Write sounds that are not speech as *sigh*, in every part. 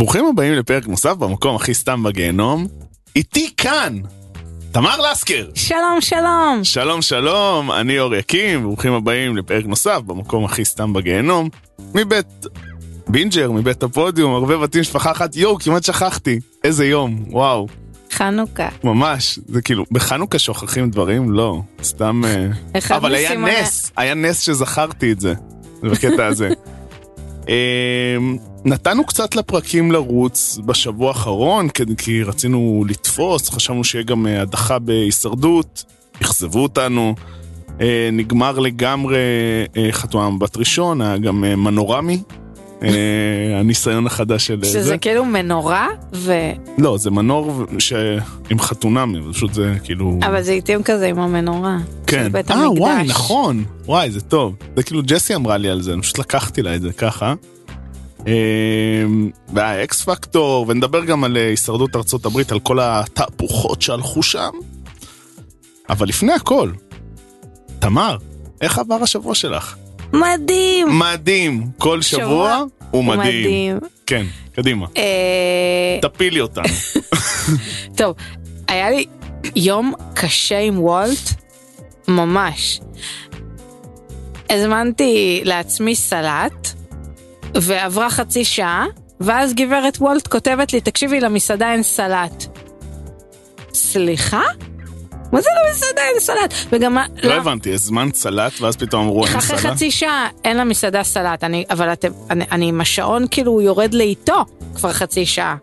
ברוכים הבאים לפרק נוסף במקום הכי סתם בגיהנום. איתי כאן, תמר לסקר. שלום, שלום. שלום שלום, אני אור יקים, ברוכים הבאים לפרק נוסף במקום הכי סתם בגיהנום. מבית בינג'ר, מבית הפודיום, הרבה בתים משפחה אחת, יואו, כמעט שכחתי. איזה יום, וואו. חנוכה. ממש, זה כאילו, בחנוכה שוכחים דברים? לא, סתם... אה, אבל היה נס, היה נס שזכרתי את זה, בקטע הזה. אמ, נתנו קצת לפרקים לרוץ בשבוע האחרון, כי- רצינו לתפוס, חשבנו שיהיה גם אה, הדחה בהישרדות, אכזבו אותנו. אה, נגמר לגמרי אה, חתומה מבט ראשון, היה גם מנורמי, הניסיון החדש של אה, זה. שזה כאילו מנורה, ו... לא, זה מנור ש... עם חתונמי, פשוט זה כאילו... אבל זה איטים כזה עם המנורה. כן. אה. וואי, נכון. וואי, זה טוב. זה כאילו ג'סי אמרה לי על זה, אני פשוט לקחתי לה את זה ככה. אמ, והיה אקס פקטור, ונדבר גם על אה, הישרדות ארצות הברית, על כל התהפוכות שהלכו שם. אבל לפני הכל, תמר, איך עבר השבוע שלך? מדהים. מדהים. כל שבוע שבוע הוא מדהים. מדהים. כן, קדימה. אה, תפילי אותנו. *laughs* טוב, היה לי יום קשה עם וולט, ממש. הזמנתי לעצמי סלט, ועברה חצי שעה, ואז גברת וולט כותבת לי, תקשיבי, למסעדה אין סלט. סליחה? מה זה למסעדה אין סלט? וגם... מה- לא הבנתי, הזמנת סלט, ואז פתאום אמרו אין אחרי סלט? חצי שעה אין למסעדה סלט, אני, אבל אני, אני עם השעון כאילו יורד לאיתו כבר חצי שעה.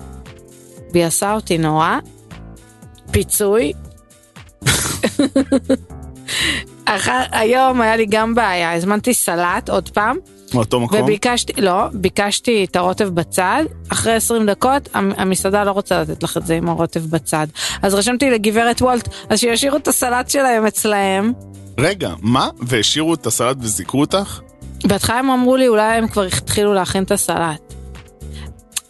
והיא עשה אותי נורא, פיצוי. *laughs* היום היה לי גם בעיה, הזמנתי סלט עוד פעם, מאותו מקום? וביקשתי, לא, ביקשתי את הרוטב בצד, אחרי 20 דקות המ- המסעדה לא רוצה לתת לך את זה עם הרוטב בצד. אז רשמתי לגברת וולט, אז שישאירו את הסלט שלהם אצלהם. רגע, מה? והשאירו את הסלט וזיכו אותך? בהתחלה הם אמרו לי, אולי הם כבר התחילו להכין את הסלט.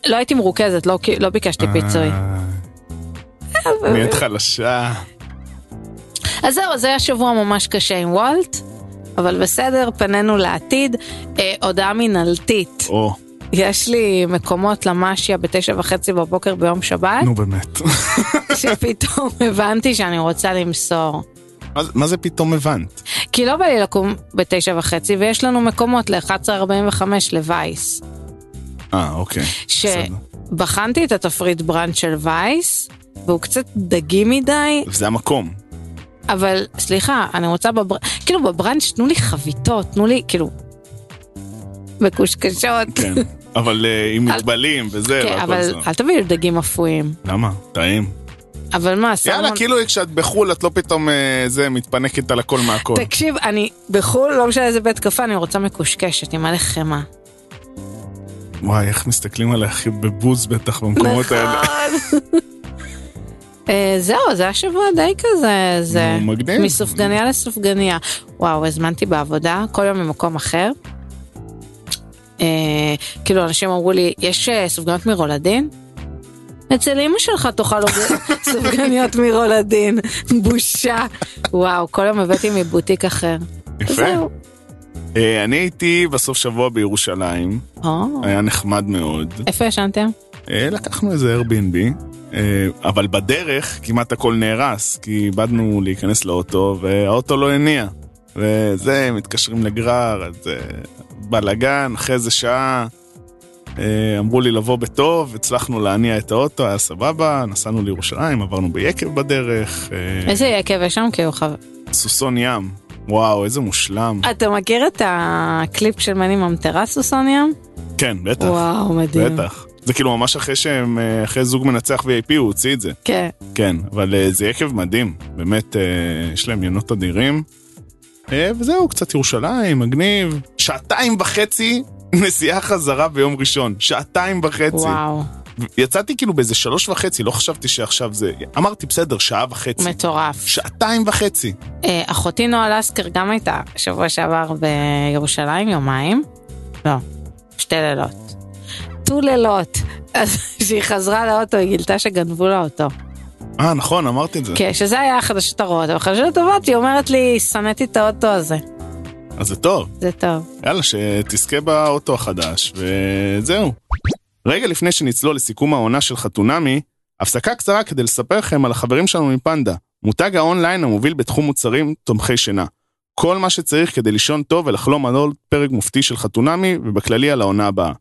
לא הייתי מרוכזת, לא, לא ביקשתי פיצוי. אה, נהיית חלשה. אז זהו, זה היה שבוע ממש קשה עם וולט, אבל בסדר, פנינו לעתיד. אה, הודעה מינהלתית, או, יש לי מקומות למשיה בתשע וחצי בבוקר ביום שבת, נו באמת. *laughs* שפתאום הבנתי שאני רוצה למסור. מה זה- מה זה פתאום הבנת? כי לא בא לי לקום בתשע וחצי, ויש לנו מקומות ל-11.45 לווייס. אה, אוקיי. בסדר. שבחנתי את התפריט בראנץ' של וייס, והוא קצת דגי מדי, זה המקום. אבל סליחה, אני רוצה בבר... כאילו בבראנץ' תנו לי חביתות, תנו לי כאילו... מקושקשות. כן. אבל אה, עם מטבלים וזה, כן, אבל. אל תביאו לי דגים אפויים. למה? טעים. אבל מה, יאללה, סלמון... כאילו כשאת בחו"ל את לא פתאום אה, זה מתפנקת על הכל מהכל. תקשיב, אני בחו"ל, לא משנה איזה בית קפה, אני רוצה מקושקשת עם מלא חמאה. וואי, איך מסתכלים עליך בבוז בטח במקומות האלה. נכון. *laughs* אה, זהו, זה היה שבוע די כזה, זה מגניב. מסופגניה לסופגניה. וואו, הזמנתי בעבודה, כל יום ממקום אחר. אה, כאילו, אנשים אמרו לי, יש אה, סופגניות מרולדין? אצל אמא שלך תאכל *laughs* סופגניות מרולדין, בושה. וואו, כל יום הבאתי מבוטיק אחר. יפה. אני הייתי בסוף שבוע בירושלים, היה נחמד מאוד. איפה ישנתם? לקחנו איזה Airbnb, אבל בדרך כמעט הכל נהרס, כי איבדנו להיכנס לאוטו והאוטו לא הניע. וזה, מתקשרים לגרר, אז אה, בלאגן, אחרי איזה שעה אה, אמרו לי לבוא בטוב, הצלחנו להניע את האוטו, היה סבבה, נסענו לירושלים, עברנו ביקב בדרך, אה, איזה יקב יש שם? חבר. סוסון ים, וואו, איזה מושלם. אתה מכיר את הקליפ של מני ממטרה סוסוניה? כן, בטח, וואו, מדהים. בטח. זה כאילו ממש אחרי שהם, אה, אחרי זוג מנצח VIP הוא הוציא את זה. כן. כן, אבל אה, זה יקב מדהים, באמת, אה, יש להם יונות אדירים. וזהו, קצת ירושלים, מגניב. שעתיים וחצי *laughs* נסיעה חזרה ביום ראשון, שעתיים וחצי. וואו, יצאתי כאילו באיזה שלוש וחצי, לא חשבתי שעכשיו זה... אמרתי, בסדר, שעה וחצי. מטורף. שעתיים וחצי. אה, אחותי נועה לסקר גם הייתה שבוע שעבר בירושלים יומיים. לא, שתי לילות. טו לילות. אז כשהיא חזרה לאוטו היא גילתה שגנבו לה אותו. אה, נכון, אמרתי את זה. כן, שזה היה החדשות הרעות, אבל החדשות הטובות היא אומרת לי, שנאתי את האוטו הזה. אז זה טוב. זה טוב. יאללה, שתזכה באוטו החדש, וזהו. רגע לפני שנצלול לסיכום העונה של חתונמי, הפסקה קצרה כדי לספר לכם על החברים שלנו מפנדה, מותג האונליין המוביל בתחום מוצרים תומכי שינה. כל מה שצריך כדי לישון טוב ולחלום על עוד פרק מופתי של חתונמי, ובכללי על העונה הבאה.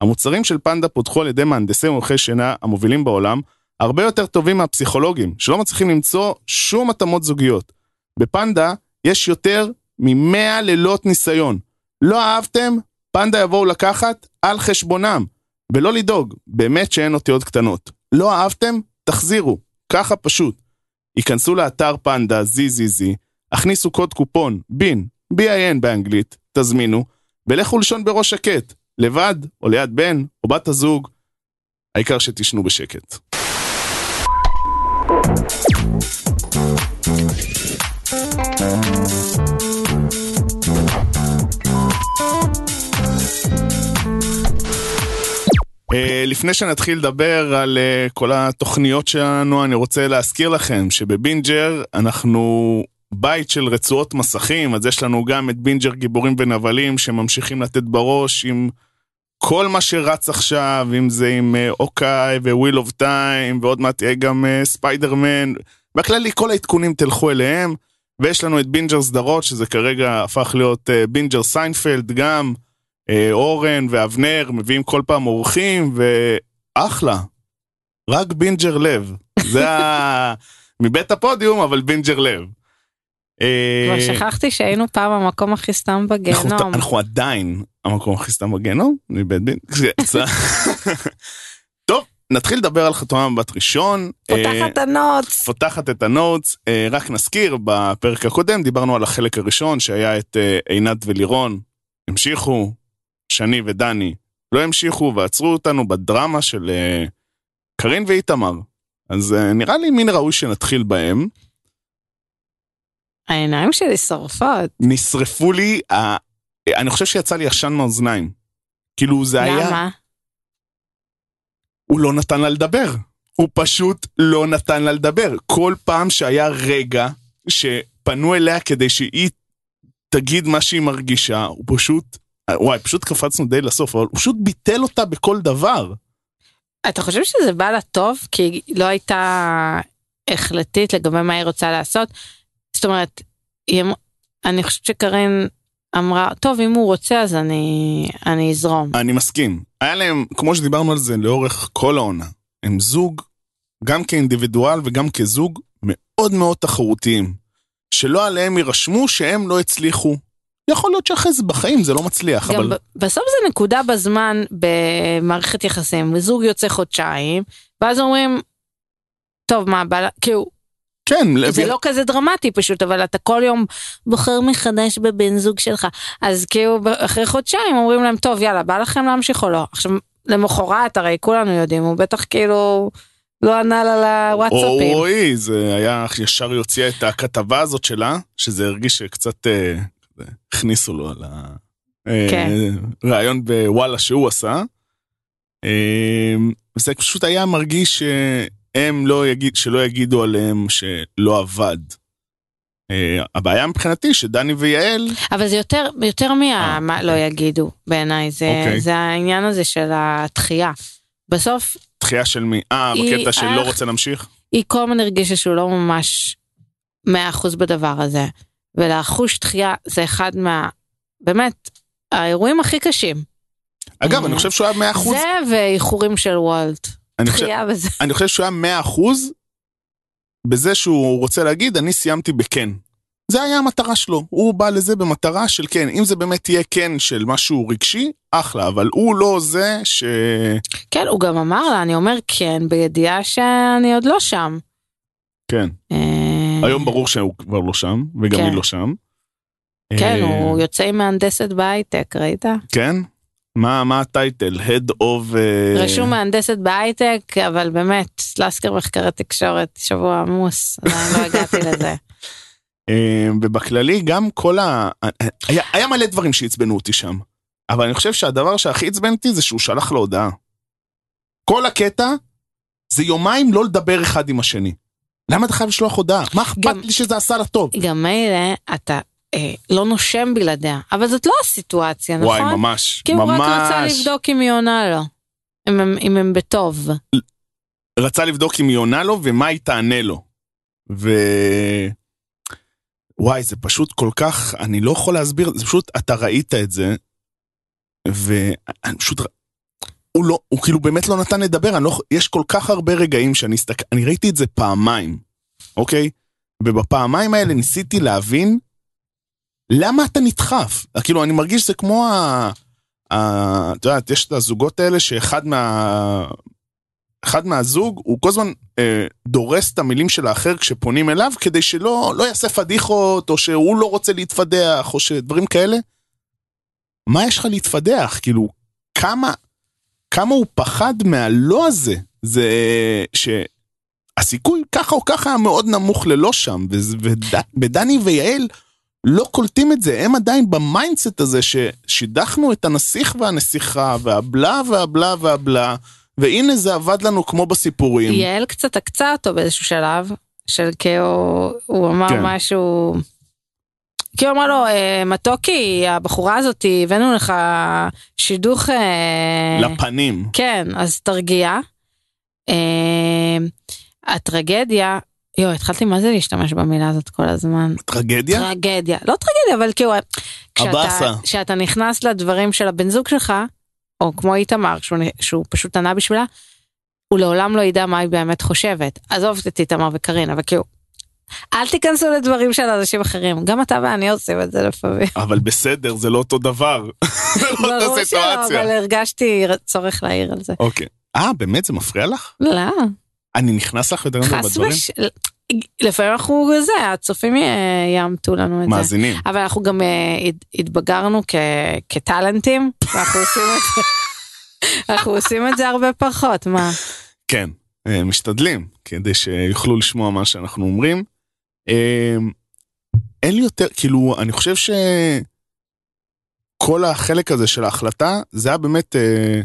המוצרים של פנדה פותחו על ידי מהנדסי מומחי שינה המובילים בעולם, הרבה יותר טובים מהפסיכולוגים, שלא מצליחים למצוא שום התאמות זוגיות. בפנדה יש יותר מ-100 לילות ניסיון. לא אהבתם? פנדה יבואו לקחת על חשבונם. ולא לדאוג, באמת שאין אותיות קטנות. לא אהבתם? תחזירו. ככה פשוט. היכנסו לאתר פנדה ZZZ, הכניסו קוד קופון בין, BIN באנגלית, תזמינו, ולכו לישון בראש שקט, לבד, או ליד בן, או בת הזוג, העיקר שתישנו בשקט. אה, לפני שנתחיל לדבר על אה, כל התוכניות שלנו, אני רוצה להזכיר לכם שבבינג'ר אנחנו בית של רצועות מסכים, אז יש לנו גם את בינג'ר גיבורים ונבלים שממשיכים לתת בראש עם כל מה שרץ עכשיו, אם זה עם אה, אוקיי Wheel of Time, ועוד מעט יהיה גם ספיידרמן. בכללי כל העדכונים תלכו אליהם, ויש לנו את בינג'ר סדרות, שזה כרגע הפך להיות בינג'ר סיינפלד גם. אה, אורן ואבנר מביאים כל פעם אורחים, ואחלה. רק בינג'ר לב. זה ה... *laughs* מבית הפודיום, אבל בינג'ר לב. אה, כבר שכחתי שהיינו פעם המקום הכי סתם בגיהנום. אנחנו עדיין המקום הכי סתם בגיהנום, מבית בינג'ר. טוב, נתחיל לדבר על חתונה מבט ראשון. פותחת אה, את ה notes. פותחת את ה notes. רק נזכיר, בפרק הקודם דיברנו על החלק הראשון שהיה את עינת ולירון. המשיכו, שני ודני לא המשיכו ועצרו אותנו בדרמה של קארין ואיתמר. אז נראה לי מן ראוי שנתחיל בהם. העיניים שלי שורפות. נשרפו לי, אני חושב שיצא לי עשן מאוזניים. כאילו זה? היה... למה? הוא לא נתן לה לדבר. הוא פשוט לא נתן לה לדבר. כל פעם שהיה רגע שפנו אליה כדי שהיא תגיד מה שהיא מרגישה, הוא פשוט וואי, פשוט קפצנו די לסוף, אבל הוא פשוט ביטל אותה בכל דבר. אתה חושב שזה בא לה טוב? כי היא לא הייתה החלטית לגבי מה היא רוצה לעשות? זאת אומרת, היא, אמ- אני חושבת שקרין אמרה, טוב, אם הוא רוצה אז אני, אני אזרום. אני מסכים. היה להם, כמו שדיברנו על זה לאורך כל העונה, הם זוג, גם כאינדיבידואל וגם כזוג, מאוד מאוד תחרותיים. שלא עליהם יירשמו שהם לא הצליחו יכול להיות שאחרי זה בחיים זה לא מצליח, גם אבל... בסוף זה נקודה בזמן במערכת יחסים, זוג יוצא חודשיים, ואז אומרים, טוב מה, בא... כאילו, כן. זה. לא כזה דרמטי פשוט, אבל אתה כל יום בוחר מחדש בבן זוג שלך. אז כאילו אחרי חודשיים אומרים להם, טוב יאללה, בא לכם להמשיך או לא? עכשיו, למחרת הרי כולנו יודעים, הוא בטח כאילו... לא ענה לה לוואטסאפים. אוי, זה היה ישר יוציאה את הכתבה הזאת שלה, שזה הרגיש קצת אה, הכניסו לו על הרעיון כן. בוואלה שהוא עשה. אמ, זה פשוט היה מרגיש שהם לא יגיד, שלא יגידו עליהם שלא עבד. אה, הבעיה מבחינתי שדני ויעל... אבל זה יותר, יותר מה אה, לא אוקיי. יגידו בעיניי, זה, אוקיי. זה העניין הזה של התחייה. בסוף... תחייה של מי? אה, בקטע של לא רוצה להמשיך? היא כל הזמן הרגישה שהוא לא ממש 100% בדבר הזה. ולחוש דחייה זה אחד מה... באמת, האירועים הכי קשים. אגב, אני חושב שהוא היה 100%. זה ואיחורים של וולט. בזה. אני חושב שהוא היה 100% בזה שהוא רוצה להגיד, אני סיימתי בכן. זה היה המטרה שלו, הוא בא לזה במטרה של כן, אם זה באמת יהיה כן של משהו רגשי, אחלה, אבל הוא לא זה ש... כן, הוא גם אמר לה, אני אומר כן, בידיעה שאני עוד לא שם. כן. אה, היום ברור שהוא כבר לא שם, וגם היא כן. לא שם. כן, אה, הוא יוצא עם מהנדסת בהייטק, ראית? כן? מה, מה הטייטל? Head of... אה, רשום מהנדסת בהייטק, אבל באמת, לסקר מחקרי תקשורת, שבוע עמוס, עדיין לא *laughs* הגעתי לזה. ובכללי גם כל ה... היה, היה מלא דברים שעצבנו אותי שם, אבל אני חושב שהדבר שהכי עצבן אותי זה שהוא שלח לו הודעה. כל הקטע זה יומיים לא לדבר אחד עם השני. למה אתה חייב לשלוח הודעה? מה אכפת לי שזה עשה לה טוב? גם מילא, אתה אה, לא נושם בלעדיה, אבל זאת לא הסיטואציה, נכון? וואי, ממש, כי ממש. כי הוא רק רצה לבדוק אם היא עונה לו. אם הם, אם הם בטוב. רצה לבדוק אם היא עונה לו ומה היא תענה לו. ו... וואי, זה פשוט כל כך, אני לא יכול להסביר, זה פשוט, אתה ראית את זה, ואני פשוט, הוא לא, הוא כאילו באמת לא נתן לדבר, אני לא, יש כל כך הרבה רגעים שאני הסתכל, אני ראיתי את זה פעמיים, אוקיי? ובפעמיים האלה ניסיתי להבין למה אתה נדחף. כאילו, אני מרגיש שזה כמו ה... ה- את יודעת, יש את הזוגות האלה שאחד מה... אחד מהזוג, הוא כל הזמן אה, דורס את המילים של האחר כשפונים אליו, כדי שלא לא יעשה פדיחות, או שהוא לא רוצה להתפדח, או שדברים כאלה. מה יש לך להתפדח? כאילו, כמה, כמה הוא פחד מהלא הזה? זה שהסיכוי ככה או ככה מאוד נמוך ללא שם, ודני ויעל לא קולטים את זה, הם עדיין ב mindset הזה ששידכנו את הנסיך והנסיכה, והבלה והבלה והבלה, והנה זה עבד לנו כמו בסיפורים. יעל קצת עקצה אותו באיזשהו שלב, של כאילו, הוא אמר כן. משהו, כאילו אמר לו, "אה, מתוקי, הבחורה הזאת, הבאנו לך שידוך... אה, לפנים. כן, אז תרגיע. אה, הטרגדיה, יואו, התחלתי מה זה להשתמש במילה הזאת כל הזמן. טרגדיה? טרגדיה, לא טרגדיה, אבל כאילו, הבאסה. כשאתה נכנס לדברים של הבן זוג שלך, או כמו איתמר, שהוא, שהוא פשוט ענה בשבילה, הוא לעולם לא ידע מה היא באמת חושבת. עזוב את איתמר וקארין, אבל כאילו, אל תיכנסו לדברים של אנשים אחרים, גם אתה ואני עושים את זה לפעמים. *laughs* אבל בסדר, זה לא אותו דבר. *laughs* זה לא ברור אותה שלא, סיטואציה. אבל הרגשתי צורך להעיר על זה. אוקיי. אה, באמת זה מפריע לך? לא, אני נכנס לך יותר מדי בדברים? וש... לפעמים אנחנו זה, הצופים י- יאמתו לנו את זה. מאזינים. אבל אנחנו גם אה, הת- התבגרנו כ- כטאלנטים, ואנחנו עושים את זה. *laughs* אנחנו עושים את זה הרבה פחות, מה? כן, אה, משתדלים, כדי שיוכלו לשמוע מה שאנחנו אומרים. אה, אין לי יותר, כאילו, אני חושב שכל החלק הזה של ההחלטה, זה היה באמת אה,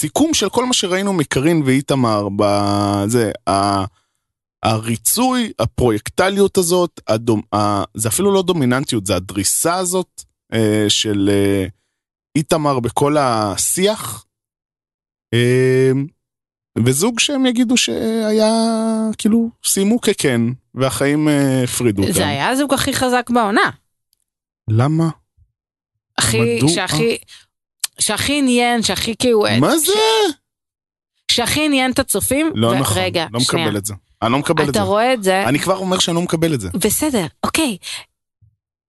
סיכום של כל מה שראינו מקרין ואיתמר בזה, ה- הריצוי, הפרויקטליות הזאת, הדומ, ה, זה אפילו לא דומיננטיות, זה הדריסה הזאת אה, של אה, איתמר בכל השיח. אה, וזוג שהם יגידו שהיה, כאילו, סיימו ככן, והחיים הפרידו אותם. זה היה הזוג הכי חזק בעונה. למה? הכי, מדוע? שהכי, שהכי עניין, שהכי כאילו, מה זה? שהכי עניין את הצופים. לא ו- נכון, רגע, לא שנייה. מקבל את זה. אני לא מקבל את אתה זה. רואה את זה, אני כבר אומר שאני לא מקבל את זה. בסדר, אוקיי.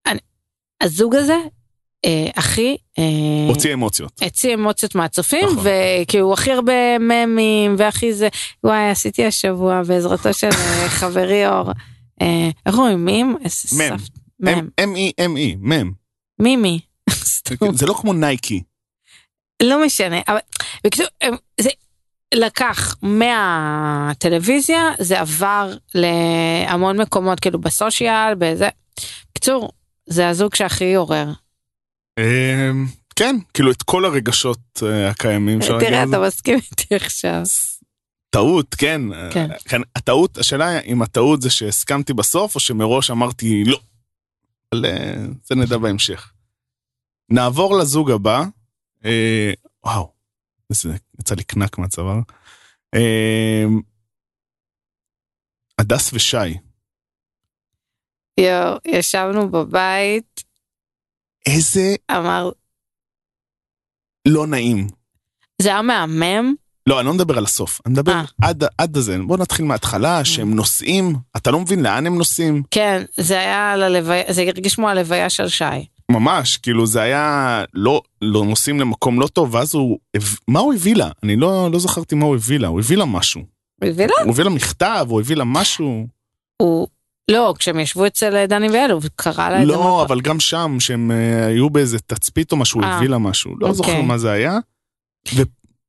אני- הזוג הזה, אה, הכי... אה, הוציא אמוציות. הוציא אמוציות מהצופים, נכון. וכאילו הכי הרבה ממים, והכי זה, וואי, עשיתי השבוע בעזרתו של אה, *laughs* חברי אור. אה, איך אומרים מים? מם. M-E-M-E, מם. מימי. זה לא כמו נייקי. לא משנה, אבל בקיצור, זה לקח מהטלוויזיה, זה עבר להמון מקומות, כאילו בסושיאל, בזה. בקיצור, זה הזוג שהכי עורר. אמ, כן, כאילו את כל הרגשות אה, הקיימים. להגיד תראה. אתה מסכים איתי עכשיו. טעות, כן. כן. אה, כן. הטעות, השאלה אם הטעות זה שהסכמתי בסוף, או שמראש אמרתי לא. אבל אה, זה נדע בהמשך. נעבור לזוג הבא. אה, וואו, זה יצא לי קנק מהצוואר. אה, הדס ושי. יואו, ישבנו בבית, איזה אמר, לא נעים. זה היה מהמם, לא, אני לא מדבר על הסוף, אני מדבר אה. עד, עד הזה. בוא נתחיל מההתחלה, שהם נוסעים, אתה לא מבין לאן הם נוסעים. כן, זה היה על הלוויה, זה הרגיש כמו הלוויה של שי. ממש, כאילו זה היה לא, לא נוסעים למקום לא טוב, ואז הוא, מה הוא הביא לה? אני לא, לא זכרתי מה הוא הביא לה, הוא הביא לה משהו. הוא הביא לה? הוא הביא לה מכתב, הוא הביא לה משהו. הוא, לא, כשהם ישבו אצל דני ואל, הוא קרא לה את זה. לא, אבל גם שם, שהם אה, היו באיזה תצפית או משהו, הוא אה. הביא לה משהו. לא אוקיי. זוכר מה זה היה.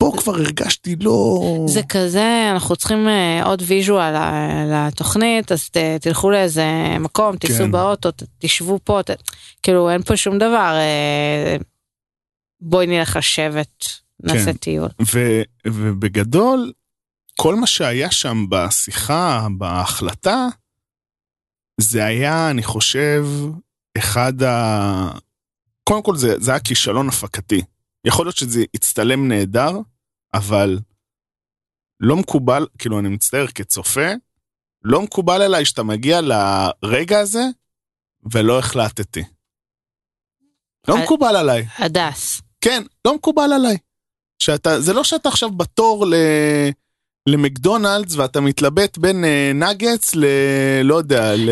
ופה כבר הרגשתי לא... זה כזה, אנחנו צריכים אה, עוד ויז'ואל ל- לתוכנית, אז ת, תלכו לאיזה מקום, תיסעו כן. באוטו, ת, תשבו פה, ת, כאילו אין פה שום דבר, אה, בואי נלך לשבת, נעשה כן. טיול. ו, ובגדול, כל מה שהיה שם בשיחה, בהחלטה, זה היה, אני חושב, אחד ה... קודם כל זה, זה היה כישלון הפקתי. יכול להיות שזה הצטלם נהדר, אבל לא מקובל, כאילו אני מצטער כצופה, לא מקובל עליי שאתה מגיע לרגע הזה ולא החלטתי. לא אה, מקובל עליי. הדס. כן, לא מקובל עליי. שאתה, זה לא שאתה עכשיו בתור ל... למקדונלדס ואתה מתלבט בין אה, נגטס ל... לא יודע, ל...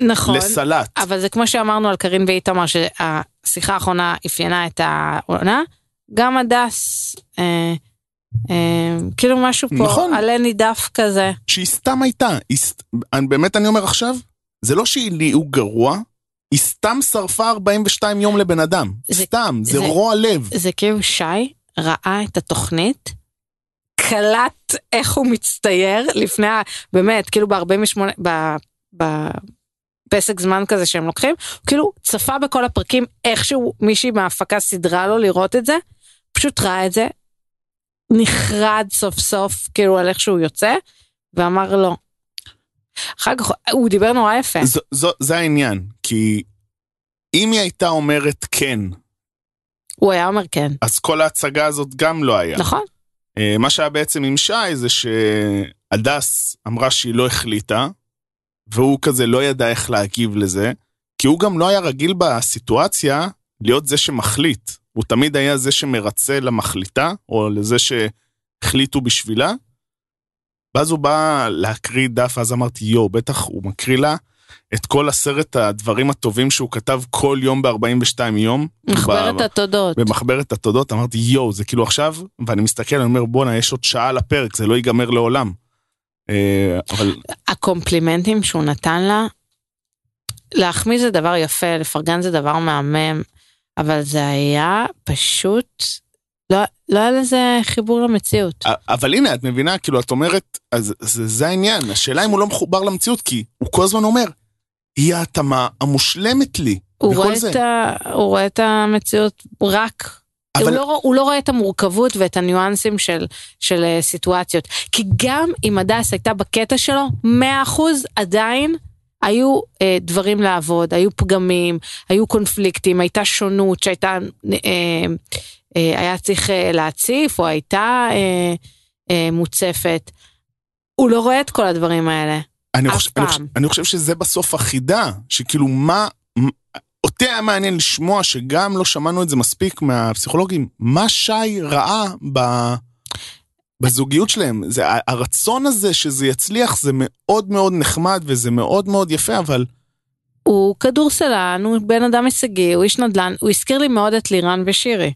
נכון. לסלט. אבל זה כמו שאמרנו על קארין ואיתמר, שהשיחה האחרונה אפיינה את העונה. גם הדס, אה, כאילו משהו פה, נכון. עלה נידף כזה. שהיא סתם הייתה. היא, באמת אני אומר עכשיו, זה לא שהיא גרוע, היא סתם שרפה 42 יום לבן אדם. זה- סתם, זה, זה- רוע לב. זה כאילו שי ראה את התוכנית, קלט איך הוא מצטייר לפני, באמת, כאילו ב-48, בפסק זמן כזה שהם לוקחים, כאילו צפה בכל הפרקים, איכשהו מישהי מההפקה סידרה לו לראות את זה, פשוט ראה את זה, נחרד סוף סוף, כאילו על איך שהוא יוצא, ואמר לו. אחר כך הוא דיבר נורא יפה. זו, זו, זה העניין, כי אם היא הייתה אומרת כן, הוא היה אומר כן. אז כל ההצגה הזאת גם לא היה. נכון? אה, מה שהיה בעצם עם שי זה שהדס אמרה שהיא לא החליטה, והוא כזה לא ידע איך להגיב לזה, כי הוא גם לא היה רגיל בסיטואציה להיות זה שמחליט. הוא תמיד היה זה שמרצה למחליטה, או לזה שהחליטו בשבילה. ואז הוא בא להקריא דף, אז אמרתי, יואו, בטח הוא מקריא לה את כל עשרת הדברים הטובים שהוא כתב כל יום ב-42 יום. מחברת ב- התודות. במחברת התודות, אמרתי יואו, זה כאילו עכשיו, ואני מסתכל, אני אומר בואנה, יש עוד שעה לפרק, זה לא ייגמר לעולם. אה, אבל הקומפלימנטים שהוא נתן לה, להחמיא זה דבר יפה, לפרגן זה דבר מהמם, אבל זה היה פשוט, לא, לא היה לזה חיבור למציאות. אבל הנה, את מבינה, כאילו, את אומרת, אז זה, זה העניין, השאלה אם הוא לא מחובר למציאות, כי הוא כל הזמן אומר, היא ההתאמה המושלמת לי. הוא רואה. את ה, הוא רואה את המציאות רק, אבל- הוא, לא, הוא לא רואה את המורכבות ואת הניואנסים של, של אה, סיטואציות. כי גם אם הדס הייתה בקטע שלו, 100% עדיין היו אה, דברים לעבוד, היו פגמים, היו קונפליקטים, הייתה שונות שהייתה, אה, אה, היה צריך אה, להציף או הייתה אה, אה, מוצפת. הוא לא רואה את כל הדברים האלה. אני אף חושב, אני, פעם. חושב, אני חושב שזה בסוף החידה, שכאילו מה, אותי היה מעניין לשמוע שגם לא שמענו את זה מספיק מהפסיכולוגים, מה שי ראה ב, בזוגיות שלהם. זה, הרצון הזה שזה יצליח זה מאוד מאוד נחמד וזה מאוד מאוד יפה, אבל הוא כדורסלן, הוא בן אדם הישגי, הוא איש נדל"ן, הוא הזכיר לי מאוד את לירן ושירי.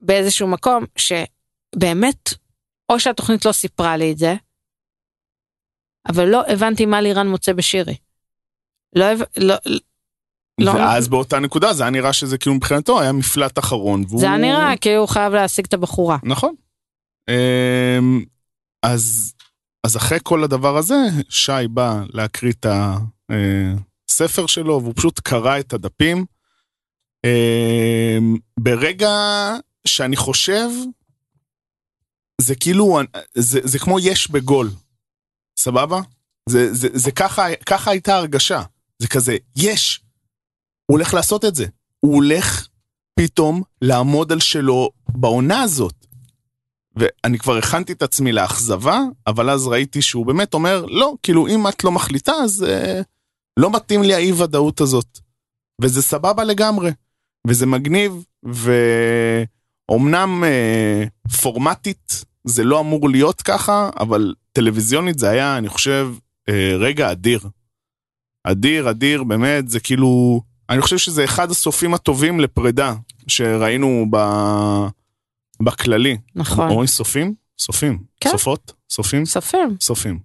באיזשהו מקום שבאמת, או שהתוכנית לא סיפרה לי את זה, אבל לא הבנתי מה לירן מוצא בשירי. לא, לא, לא, ואז באותה נקודה זה היה נראה שזה כאילו מבחינתו היה מפלט אחרון. והוא... זה היה נראה כאילו הוא חייב להשיג את הבחורה. נכון. אמ, אז, אז אחרי כל הדבר הזה, שי בא להקריא את הספר שלו, והוא פשוט קרא את הדפים. אמ, ברגע שאני חושב, זה כאילו, זה, זה כמו יש בגול, סבבה? זה, זה, זה ככה, ככה הייתה הרגשה. זה כזה, יש, הוא הולך לעשות את זה. הוא הולך פתאום לעמוד על שלו בעונה הזאת. ואני כבר הכנתי את עצמי לאכזבה, אבל אז ראיתי שהוא באמת אומר, לא, כאילו, אם את לא מחליטה, אז אה, לא מתאים לי האי ודאות הזאת. וזה סבבה לגמרי, וזה מגניב, ואומנם אה, פורמטית זה לא אמור להיות ככה, אבל טלוויזיונית זה היה, אני חושב, אה, רגע אדיר. אדיר, אדיר, באמת, זה כאילו, אני חושב שזה אחד הסופים הטובים לפרידה שראינו ב... בכללי. נכון. אומרים סופים? סופים. כן. סופות? סופים? סופים, סופים.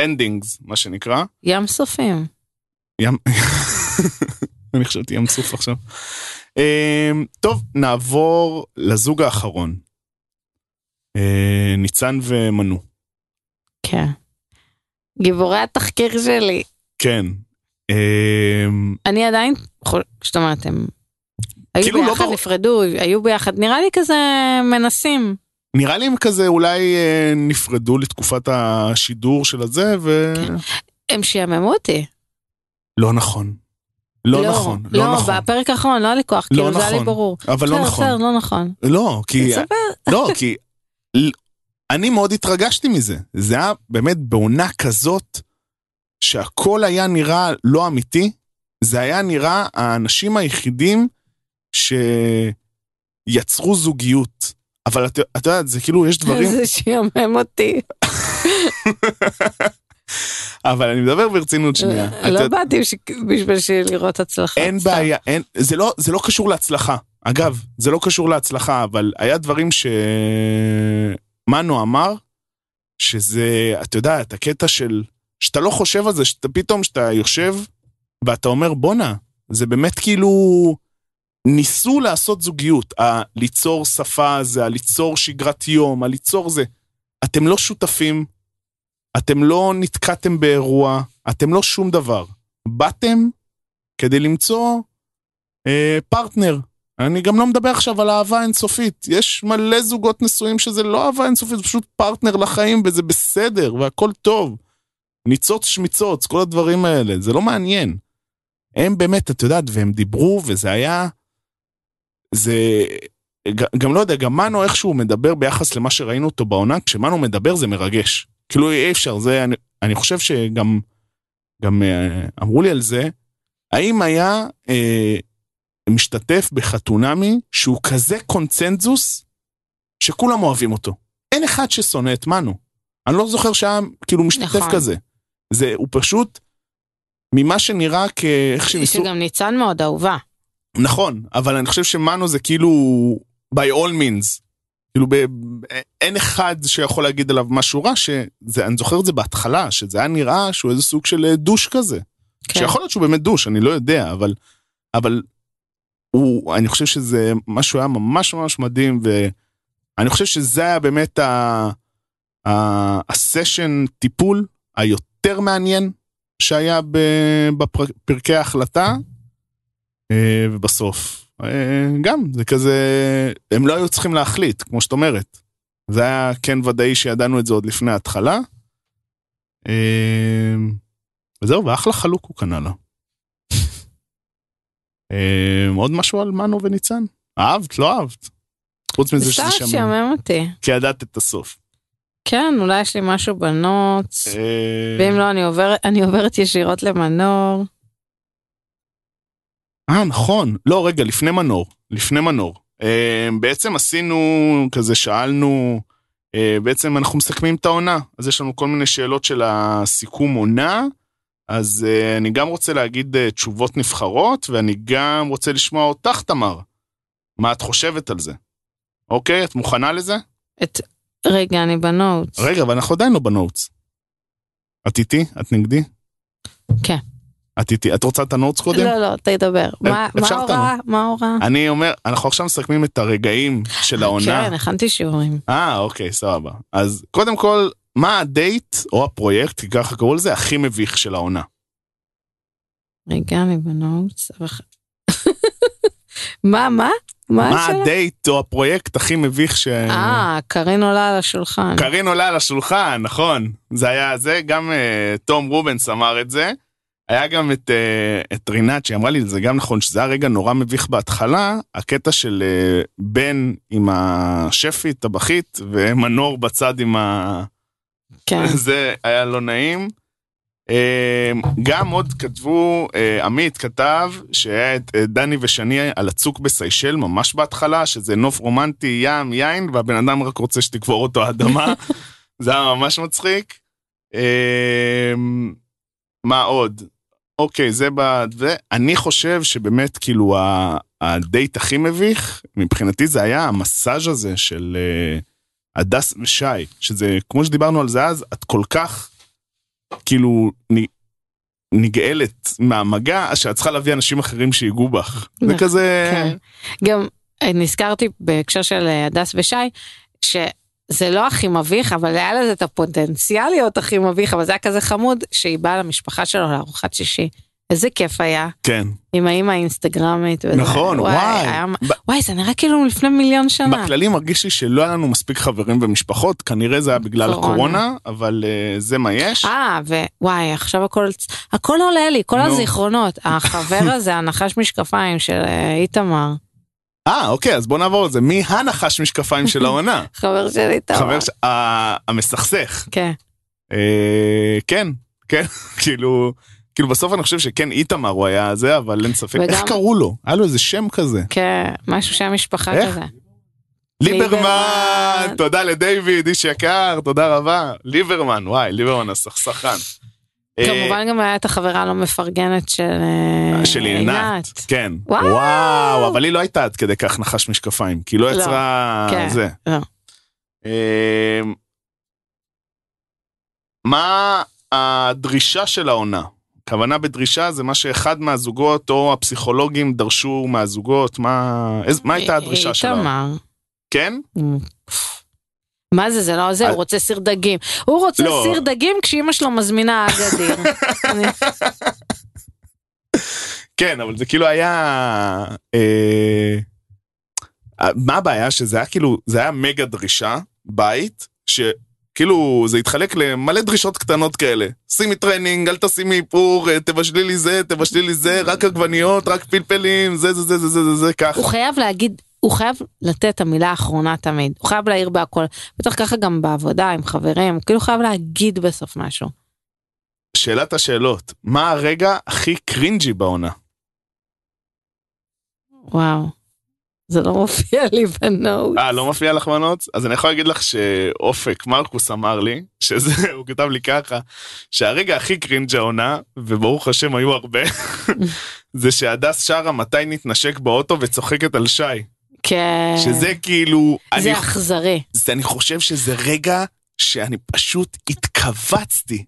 endings, מה שנקרא. ים סופים. ים... *laughs* אני חשבתי ים סוף עכשיו. אמ, טוב, נעבור לזוג האחרון. אה, ניצן ומנו. כן. גיבורי התחקיר שלי. כן. אמ, אני עדיין, זאת אומרת, הם היו כאילו לא ביחד, ברור. נפרדו, היו ביחד, נראה לי כזה מנסים. נראה לי הם כזה אולי אה, נפרדו לתקופת השידור של הזה, ו... הם שיעממו אותי. לא נכון. לא נכון. לא לא, נכון. בפרק האחרון לא היה לי כוח, לא כאילו זה היה לי נכון. ברור. אבל לא נכון. בסדר, לא נכון. לא, כי... לא, כי אני מאוד התרגשתי מזה. זה היה באמת בעונה כזאת, שהכל היה נראה לא אמיתי. זה היה נראה האנשים היחידים שיצרו זוגיות. אבל את את יודעת, זה כאילו, יש דברים... זה שיאמם אותי. *laughs* אבל אני מדבר ברצינות שנייה. את לא יודעת, באתי בש- בשביל לראות הצלחה. אין. בעיה, אין, זה, לא, זה לא קשור להצלחה. אגב, זה לא קשור להצלחה, אבל היה דברים שמנו אמר, שזה, את הקטע של, שאתה לא חושב על זה, שאתה פתאום, שאתה יושב, ואתה אומר, בואנה, זה באמת כאילו, ניסו לעשות זוגיות, ה- ליצור שפה זה, הליצור שגרת יום, הליצור זה. אתם לא שותפים, אתם לא נתקעתם באירוע, אתם לא שום דבר. באתם כדי למצוא אה, פרטנר. אני גם לא מדבר עכשיו על אהבה אינסופית. יש מלא זוגות נשואים שזה לא אהבה אינסופית, זה פשוט פרטנר לחיים וזה בסדר והכל טוב. ניצוץ שמיצוץ, כל הדברים האלה, זה לא מעניין. הם באמת, את יודעת, והם דיברו וזה היה... זה... גם לא יודע, גם מנו איכשהו מדבר ביחס למה שראינו אותו בעונה, כשמנו מדבר זה מרגש. כאילו אי אפשר, זה, אני, אני חושב שגם גם אה, אמרו לי על זה, האם היה אה, משתתף בחתונמי שהוא כזה קונצנזוס שכולם אוהבים אותו. אין אחד ששונא את מנו. אני לא זוכר שהיה כאילו משתתף נכון. כזה. זה, הוא פשוט, ממה שנראה כאיך שניסו... שגם ניצן מאוד אהובה. נכון, אבל אני חושב שמנו זה כאילו by all means. כאילו ב... אין אחד שיכול להגיד עליו משהו רע, שזה, אני זוכר את זה בהתחלה, שזה היה נראה שהוא איזה סוג של אה, דוש כזה. כן. שיכול להיות שהוא באמת דוש, אני לא יודע, אבל, אבל הוא, אני חושב שזה משהו היה ממש ממש מדהים, ואני חושב שזה היה באמת ה- ה- הסשן טיפול היותר מעניין שהיה בפרקי ההחלטה, ובסוף, אה, גם, זה כזה, הם לא היו צריכים להחליט, כמו שאת אומרת. זה היה כן ודאי שידענו את זה עוד לפני ההתחלה. אה, וזהו, ואחלה חלוק הוא קנה לה. *laughs* אה, עוד משהו על מנו וניצן? אהבת? לא אהבת? חוץ מזה שזה שמע, שיאמם אותי. כי ידעת את הסוף. כן, אולי יש לי משהו. אה, ואם לא, אני עוברת- אני עוברת ישירות למנור. אה, נכון. לא, רגע, לפני מנור. לפני מנור. אה, בעצם עשינו, כזה שאלנו, אה, בעצם אנחנו מסכמים את העונה. אז יש לנו כל מיני שאלות של הסיכום עונה. אז אה, אני גם רוצה להגיד אה, תשובות נבחרות, ואני גם רוצה לשמוע אותך, תמר. מה את חושבת על זה? אוקיי, את מוכנה לזה? את... רגע, אני ב notes. רגע, אבל אנחנו עדיין לא ב notes. את איתי? את נגדי? כן. את איתי? את רוצה את ה notes קודם? לא, לא, תדבר. מה ההוראה? מה ההוראה? אני אומר, אנחנו עכשיו מסכמים את הרגעים של העונה. כן, הכנתי שיעורים. אה, אוקיי, סבבה. אז קודם כל, מה הדייט, או הפרויקט, כי ככה קראו לזה, הכי מביך של העונה? רגע, אני ב notes. *laughs* מה, מה? מה מה? הדייט או הפרויקט הכי מביך ש... אה, קארין עולה על השולחן. קארין עולה על השולחן, נכון. זה היה זה, גם אה, תום רובנס אמר את זה. היה גם את, אה, את רינת שאמרה לי, זה גם נכון, שזה היה רגע נורא מביך בהתחלה, הקטע של אה, בן עם השפית, טבחית, ומנור בצד עם ה... כן. *laughs* זה היה לא נעים. אה, גם עוד כתבו, עמית כתב שהיה את דני ושני על הצוק בסיישל ממש בהתחלה, שזה נוף רומנטי, ים, יין, והבן אדם רק רוצה שתקבור אותו האדמה. *laughs* זה היה ממש מצחיק. מה עוד? אוקיי, זה ב... אני חושב שבאמת, כאילו, הדייט הכי מביך, מבחינתי זה היה המסאז' הזה של אה, הדס ושי, שזה, כמו שדיברנו על זה אז, את כל כך, כאילו, נגאלת מהמגע, שאת צריכה להביא אנשים אחרים שיגעו בך. זה נכון, כזה... כן. גם אה, נזכרתי בהקשר של אה, הדס ושי, שזה לא הכי מביך, אבל היה לזה את הפוטנציאל להיות הכי מביך, אבל זה היה כזה חמוד שהיא באה למשפחה שלו לארוחת שישי. איזה כיף היה, כן, עם האמא האינסטגרמית. וזה. נכון, וואי. היה- ב- וואי, זה נראה כאילו לפני מיליון שנה. בכללי מרגיש לי שלא היה לנו מספיק חברים ומשפחות, כנראה זה היה בגלל קורונה. הקורונה, אבל אה, זה מה יש. אה, ווואי, עכשיו הכל, הכל עולה לי, כל נו. הזיכרונות. החבר *laughs* הזה, הנחש משקפיים של אה, איתמר. אה, אוקיי, אז בוא נעבור על זה. מי הנחש משקפיים של העונה? *laughs* חבר שלי טוב. חבר ש... המסכסך. כן. אה, כן, כן, *laughs* כאילו, כאילו בסוף אני חושב שכן איתמר הוא היה זה, אבל אין ספק. וגם- איך קראו לו? היה לו איזה שם כזה. כן, משהו שם משפחה איך? כזה. ליברמן. תודה לדיוויד, איש יקר, תודה רבה. ליברמן, וואי, ליברמן הסכסכן. אה, כמובן גם היה את החברה הלא מפרגנת של אה, של עינת, כן. וואו. אבל היא לא הייתה עד כדי כך נחש משקפיים, כי לא לא, יצרה כן. זה. לא. אמ, מה הדרישה של העונה? הכוונה בדרישה זה מה שאחד מהזוגות או הפסיכולוגים דרשו מהזוגות, מה, מה הייתה הדרישה שלה? איתמר. כן? מה זה, זה לא זה, הוא רוצה סיר דגים. הוא רוצה לא. סיר דגים כשאימא שלו מזמינה אגדיר. *laughs* כן, אבל זה כאילו היה... אה, מה הבעיה? שזה היה כאילו, זה היה מגה דרישה, בית, שכאילו זה התחלק למלא דרישות קטנות כאלה. שימי טרנינג, אל תשימי איפור, אה, תבשלי לי זה, תבשלי לי זה, רק עגבניות, רק פלפלים, זה זה זה זה זה זה ככה. הוא חייב להגיד, הוא חייב לתת את המילה האחרונה תמיד. הוא חייב להעיר בהכל. בטח ככה גם בעבודה עם חברים, כאילו חייב להגיד בסוף משהו. שאלת השאלות, מה הרגע הכי cringey בעונה? וואו. זה לא מופיע לי ב note. אה, לא מופיע לך ב notes? אז אני יכול להגיד לך שאופק מרקוס אמר לי, שזה, *laughs* הוא כתב לי ככה, שהרגע הכי cringe העונה, וברוך השם היו הרבה, *laughs* זה שהדס שרה מתי נתנשק באוטו וצוחקת על שי. כן. שזה כאילו, זה אני, אכזרי. זה, אני חושב שזה רגע שאני פשוט התכווצתי,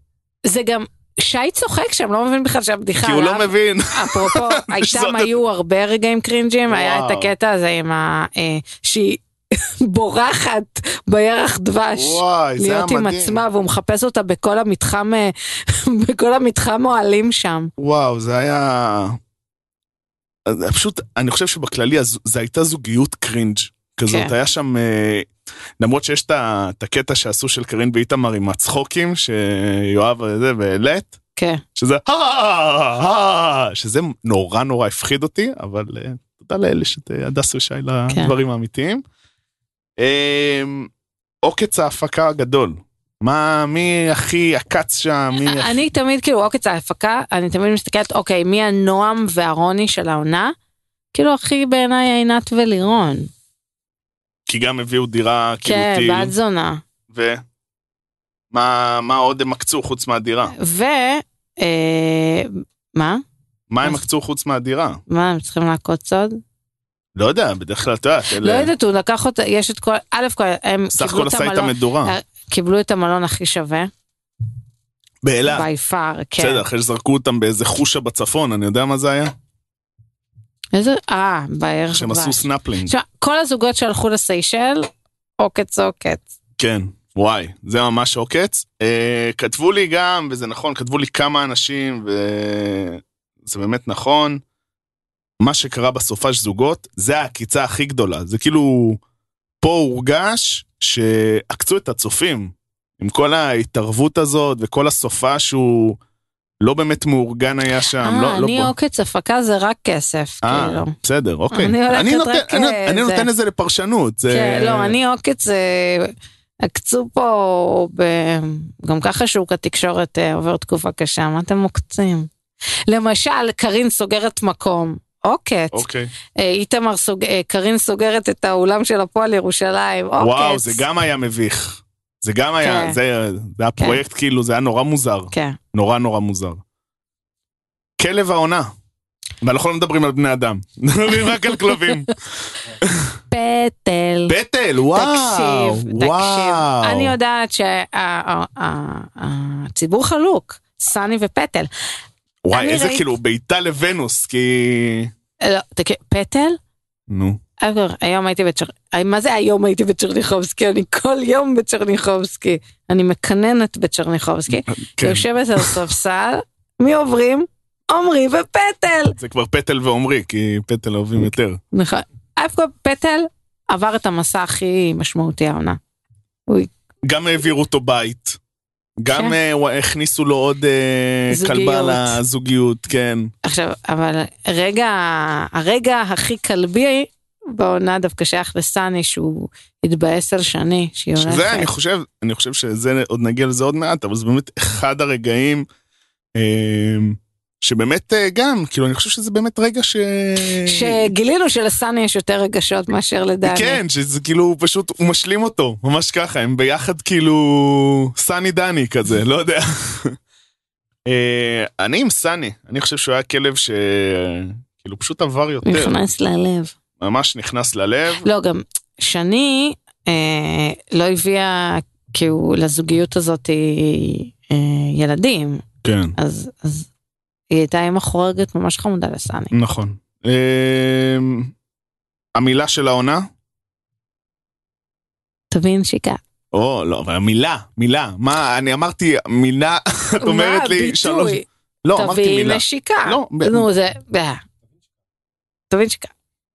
זה גם, שי צוחק שם, לא מבין בכלל שהבדיחה כי הוא לא עליו. מבין. אפרופו, *laughs* איתם היו הרבה רגעים קרינג'ים, היה את. הקטע הזה עם ה... אה, שהיא *laughs* בורחת בירח דבש. וואי, זה היה להיות עם מדהים. עצמה והוא מחפש אותה בכל המתחם, אה, *laughs* בכל המתחם אוהלים שם. וואו, זה היה... אז פשוט, אני חושב שבכללי זה הייתה זוגיות קרינג' כזאת, כן. היה שם, אה, למרות שיש את הקטע שעשו של קרין ואיתמר עם הצחוקים, שיואב וזה, והעלית, כן. שזה "אה, שזה נורא נורא הפחיד אותי, אבל אה, תודה לאלה שהדס ושי כן. לדברים האמיתיים. אה, עוקץ ההפקה הגדול, מה, מי הכי עקץ שם, מי הכי... אני תמיד, כאילו, עוקץ ההפקה, אני תמיד מסתכלת, אוקיי, מי הנועם והרוני של העונה? כאילו, הכי בעיניי עינת ולירון. כי גם הביאו דירה כאילו כן, בת זונה. ו... מה, מה עוד הם עקצו חוץ מהדירה? ו... אה, מה? מה הם עקצו חוץ מהדירה? מה, הם צריכים לעקוץ עוד? לא יודע, בדרך כלל את יודעת, לא. יודעת, הוא לקח אותה, יש את כל, א' כל, הם סך קיבלו הכל את עשה איתה המלון, מדורה. קיבלו את המלון הכי שווה, באילת. בי פאר, כן. בסדר, אחרי שזרקו אותם באיזה חושה בצפון, אני יודע מה זה היה? איזה, אה, בערך שהם עשו סנפלינג. כל הזוגות שהלכו לסיישל, עוקץ עוקץ. כן, וואי, זה ממש עוקץ. אה, כתבו לי גם, וזה נכון, כתבו לי כמה אנשים, וזה באמת נכון. מה שקרה בסופש זוגות, זה העקיצה הכי גדולה. זה כאילו, פה הורגש שעקצו את הצופים. עם כל ההתערבות הזאת וכל הסופה שהוא לא באמת מאורגן היה שם. אה, לא, לא אני בוא- עוקץ הפקה זה רק כסף, אה, כאילו. בסדר, אוקיי. אני אני נותן- רק, אני- אה, אני זה. נותן לזה לפרשנות. זה- כן, לא, אני עוקץ, אה, עקצו פה, ב- גם ככה שוק התקשורת אה, עובר תקופה קשה, מה אתם עוקצים? למשל, קארין סוגרת מקום, עוקץ. אוקיי. אה, איתמר, סוג- אה, קארין סוגרת את האולם של הפועל ירושלים, עוקץ. וואו, זה גם היה מביך. זה גם היה, כן. זה זה היה פרויקט כאילו, זה היה נורא מוזר. כן. נורא נורא מוזר. כלב העונה. ואנחנו לא מדברים על בני אדם, *laughs* מדברים רק על כלבים. *laughs* פטל. פטל, וואו, תקשיב, וואו. תקשיב. אני יודעת שהציבור חלוק, סני ופטל. וואי, איזה כאילו בעיטה לוונוס, כי... לא, תקשיב, פטל? נו. אגב, היום הייתי בצ'ר... מה זה היום הייתי בצ'רניחובסקי? אני כל יום בצ'רניחובסקי. אני מקננת בצ'רניחובסקי. כן, יושבת על *laughs* ספסל, מי עוברים? עמרי ופטל. זה כבר פטל ועומרי, כי פטל אוהבים יותר. נכון. אף פטל עבר את המסע הכי משמעותי העונה. גם העבירו אותו בית. גם כן. אה, הכניסו לו עוד אה, זוגיות. כלבה לזוגיות, כן. עכשיו, אבל רגע, הרגע הכי כלבי בעונה דווקא שייך לסאני שהוא התבאס על שני שהיא הולכת. שזה אני חושב, אני חושב שזה עוד נגיע לזה עוד מעט, אבל זה באמת אחד הרגעים אה, שבאמת אה, גם, כאילו אני חושב שזה באמת רגע ש... שגילינו שלסאני יש יותר רגשות מאשר לדני. כן, שזה כאילו פשוט, הוא משלים אותו, ממש ככה, הם ביחד כאילו סאני דני כזה, לא יודע. אה, אני עם סאני, אני חושב שהוא היה כלב שכאילו פשוט עבר יותר, נכנס ללב. ממש נכנס ללב. לא, גם שני אה, לא הביאה כאילו לזוגיות הזאת אה, ילדים, כן, אז, אז היא הייתה אימא חורגת ממש חמודה לסאני. נכון. אה, המילה של העונה? תבין שיקה. או, לא, אבל המילה, מילה, מה, אני אמרתי מילה, *laughs* את אומרת לי שלוש, לא, אמרתי תבין מילה. נשיקה. לא, נו, זה... תבין שיקה.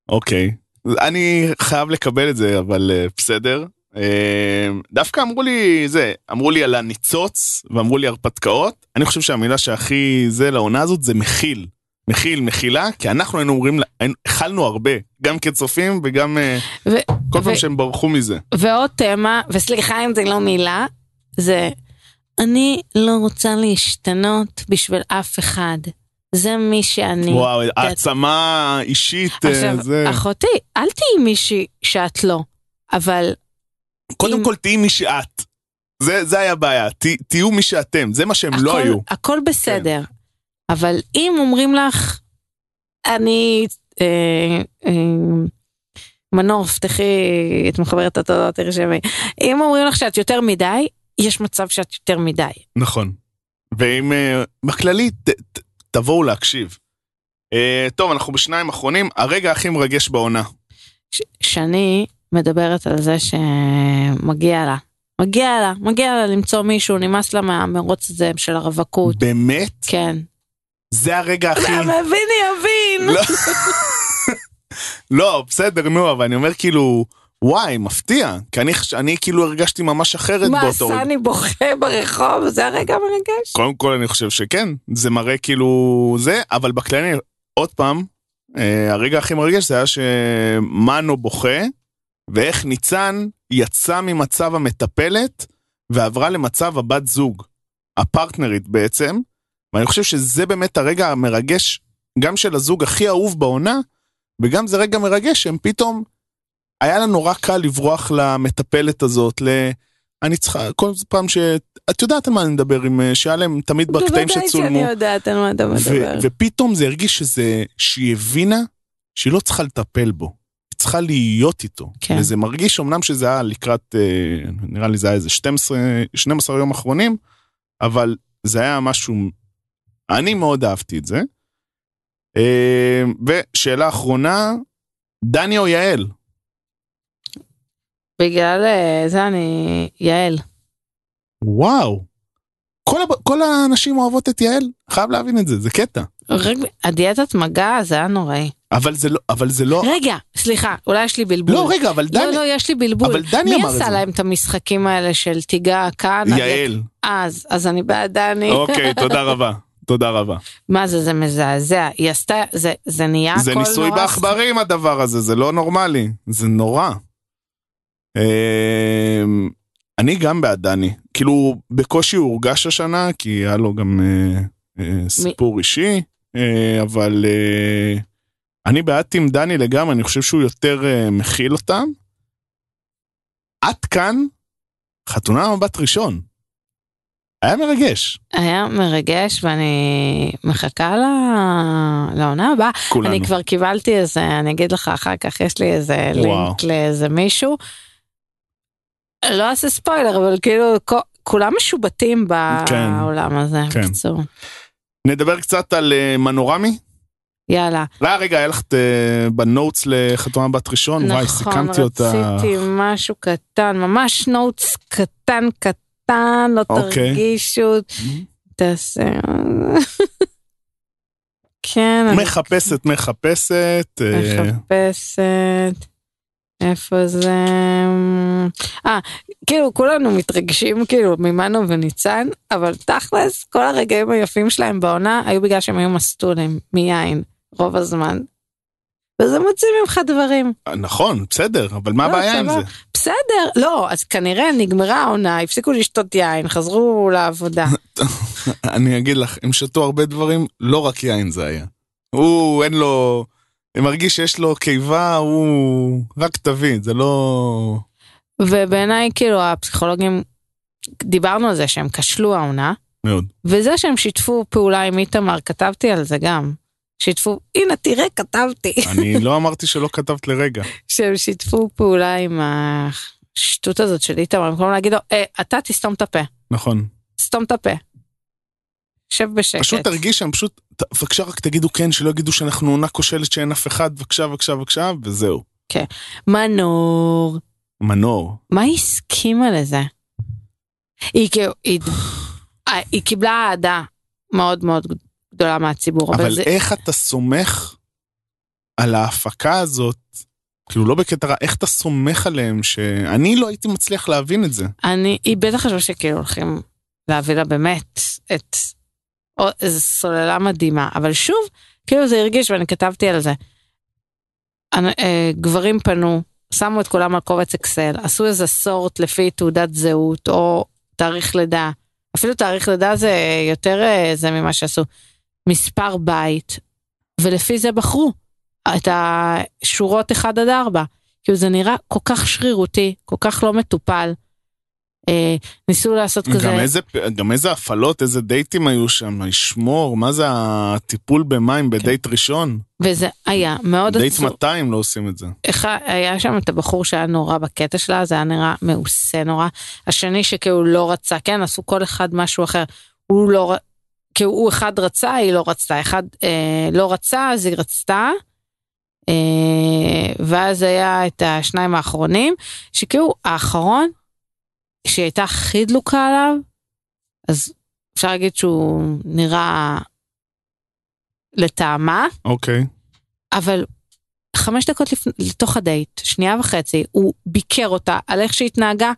אוקיי, אני חייב לקבל את זה, אבל אה, בסדר. אה, דווקא אמרו לי זה, אמרו לי על הניצוץ, ואמרו לי הרפתקאות, אני חושב שהמילה שהכי זה לעונה הזאת זה מכיל. מכיל, מחילה, כי אנחנו היינו אומרים, אכלנו הרבה, גם כצופים וגם אה, ו- כל פעם ו- שהם ברחו מזה. ועוד תמה, וסליחה אם זה לא מילה, זה אני לא רוצה להשתנות בשביל אף אחד. זה מי שאני. וואו, העצמה אישית, אה, עכשיו, זה... אחותי, אל תהיי מישהי שאת לא, אבל קודם כל תהיי מי שאת. זה, זה היה בעיה, ת, תהיו מי שאתם, זה מה שהם לא הכל, היו. הכל בסדר. אבל אם אומרים לך, אני, אה, אה, מנור, פתחי את מחברת התודות, תרשמי. אם אומרים לך שאת יותר מדי, יש מצב שאת יותר מדי. נכון. ואם אה, בכללי, ת, ת, תבואו להקשיב. אה, טוב, אנחנו בשניים אחרונים, הרגע הכי מרגש בעונה. ש- שני מדברת על זה שמגיע לה. מגיע לה, מגיע לה למצוא מישהו, נמאס לה מהמרוץ הזה של הרווקות. באמת? כן. זה הרגע הכי... המבין יבין. לא. *laughs* לא, בסדר, נו, אבל אני אומר כאילו, וואי, מפתיע. כי אני, אני כאילו הרגשתי ממש אחרת מה, באותו רגע. סני בוכה ברחוב? זה הרגע המרגש? קודם כל אני חושב שכן, זה מראה כאילו זה, אבל בכללי, עוד פעם, אה, הרגע הכי מרגש זה היה שמנו בוכה, ואיך ניצן יצא ממצב המטפלת ועברה למצב הבת זוג, הפרטנרית בעצם, ואני חושב שזה באמת הרגע המרגש, גם של הזוג הכי אהוב בעונה, וגם זה רגע מרגש שהם פתאום, היה לה נורא קל לברוח למטפלת הזאת, ל... אני צריכה, כל פעם ש... את יודעת על מה אני מדבר, עם, להם תמיד בקטעים בוודאי שצולמו. שאני יודעת על מה אתה ו- מדבר. ופתאום זה הרגיש שזה, שהיא הבינה שהיא לא צריכה לטפל בו, צריכה להיות איתו. כן. וזה מרגיש אמנם שזה היה לקראת, אה, נראה לי זה היה איזה 12, 12 יום אחרונים, אבל זה היה משהו, אני מאוד אהבתי את זה. אה, ושאלה אחרונה, דני או יעל? בגלל אה, זה אני... יעל. וואו. כל, כל האנשים אוהבות את יעל, חייב להבין את זה, זה קטע. רגע, הדיאטת מגע זה היה נוראי. אבל זה לא, אבל זה לא, רגע, סליחה, אולי יש לי בלבול. לא רגע, אבל דני, לא, לא, יש לי בלבול. אבל דני מי אמר את עשה זה. להם את המשחקים האלה של תיגע כאן? יעל. אז, אז אני בעד דני. אוקיי, תודה *laughs* רבה. תודה רבה. מה זה, זה מזעזע. היא עשתה, זה, זה נהיה הכל זה נורא... ניסוי בעכברים הדבר הזה, זה לא נורמלי. זה נורא. אמ, אני גם בעד דני. כאילו, בקושי הוא הורגש השנה, כי היה לו גם אה, אה, סיפור אישי, אבל אה, אני בעד עם דני לגמרי, אני חושב שהוא יותר אה, מכיל אותם. עד כאן, חתונה מבט ראשון. היה מרגש, היה מרגש ואני מחכה ל- לעונה הבאה. כולנו. אני כבר קיבלתי איזה, אני אגיד לך אחר כך, יש לי איזה וואו. לינק לאיזה מישהו. לא אעשה ספוילר, אבל כאילו כולם משובטים כן. בעולם הזה. כן. בקיצור. נדבר קצת על אה, מנורמי. יאללה. לא, רגע, היה לך אה, בנוטס לחתונה בת ראשון? וואי, נכון, סיכמתי אותה. רציתי משהו קטן, ממש נוטס קטן קטן, לא אוקיי. תרגישו, תעשה... *laughs* כן, אני מחפשת, מחפשת. אה, מחפשת. איפה זה? אה, כאילו כולנו מתרגשים כאילו ממנו וניצן, אבל תכלס כל הרגעים היפים שלהם בעונה היו בגלל שהם היו מסטולים מיין רוב הזמן. וזה מוציא ממך דברים. נכון, בסדר, אבל מה לא, הבעיה עם סבבה. זה? בסדר, לא, אז כנראה נגמרה העונה, הפסיקו לשתות יין, חזרו לעבודה. *laughs* אני אגיד לך, הם שתו הרבה דברים, לא רק יין זה היה. הוא, אין לו... מרגיש שיש לו קיבה, הוא... רק תבין, זה לא... ובעיניי, כאילו, הפסיכולוגים, דיברנו על זה שהם כשלו העונה, מאוד. וזה שהם שיתפו פעולה עם איתמר, כתבתי על זה גם. שיתפו, הנה תראה כתבתי, אני לא אמרתי שלא כתבת לרגע. שהם שיתפו פעולה עם השטות הזאת של איתמר, במקום להגיד לו, אה, אתה תסתום את הפה, נכון. סתום את הפה. שב בשקט. פשוט תרגיש שהם פשוט, בבקשה רק תגידו כן, שלא יגידו שאנחנו עונה כושלת שאין אף אחד, בבקשה, בבקשה, בבקשה, וזהו. מנור, מנור. מה היא הסכימה לזה? היא, היא, אה, היא קיבלה אהדה מאוד מאוד גדולה מהציבור, אבל, אבל זה, איך אתה סומך על ההפקה הזאת, כאילו לא בקטע רע, איך אתה סומך עליהם שאני לא הייתי מצליח להבין את זה. אני, היא בטח חשבה שכאילו הולכים להביא לה באמת את, איזו סוללה מדהימה, אבל שוב, כאילו זה הרגיש ואני כתבתי על זה. אה, גברים פנו, שמו את כולם על קובץ אקסל, עשו איזה סורט לפי תעודת זהות או תאריך לידה, אפילו תאריך לידה זה יותר אה, זה ממה שעשו, מספר בית, ולפי זה בחרו את השורות 1 עד 4. כאילו זה נראה כל כך שרירותי, כל כך לא מטופל. אה, ניסו לעשות כזה, גם איזה, גם איזה הפעלות, איזה דייטים היו שם, לשמור, מה זה הטיפול במים בדייט ראשון? וזה היה מאוד דייט עצוב. 200 לא עושים את זה. אחד, היה שם את הבחור שהיה נורא בקטע שלה, זה היה נראה מעושה נורא. השני שכאילו לא רצה, כן, עשו כל אחד משהו אחר. הוא לא, כאילו הוא אחד רצה, היא לא רצתה. אחד אה, לא רצה, אז היא רצתה. אה, ואז היה את השניים האחרונים, שכאילו האחרון, שהיא הייתה הכי דלוקה עליו, אז אפשר להגיד שהוא נראה לטעמה. אוקיי. אבל חמש דקות לפ... לתוך הדייט, שנייה וחצי, הוא ביקר אותה על איך שהתנהגה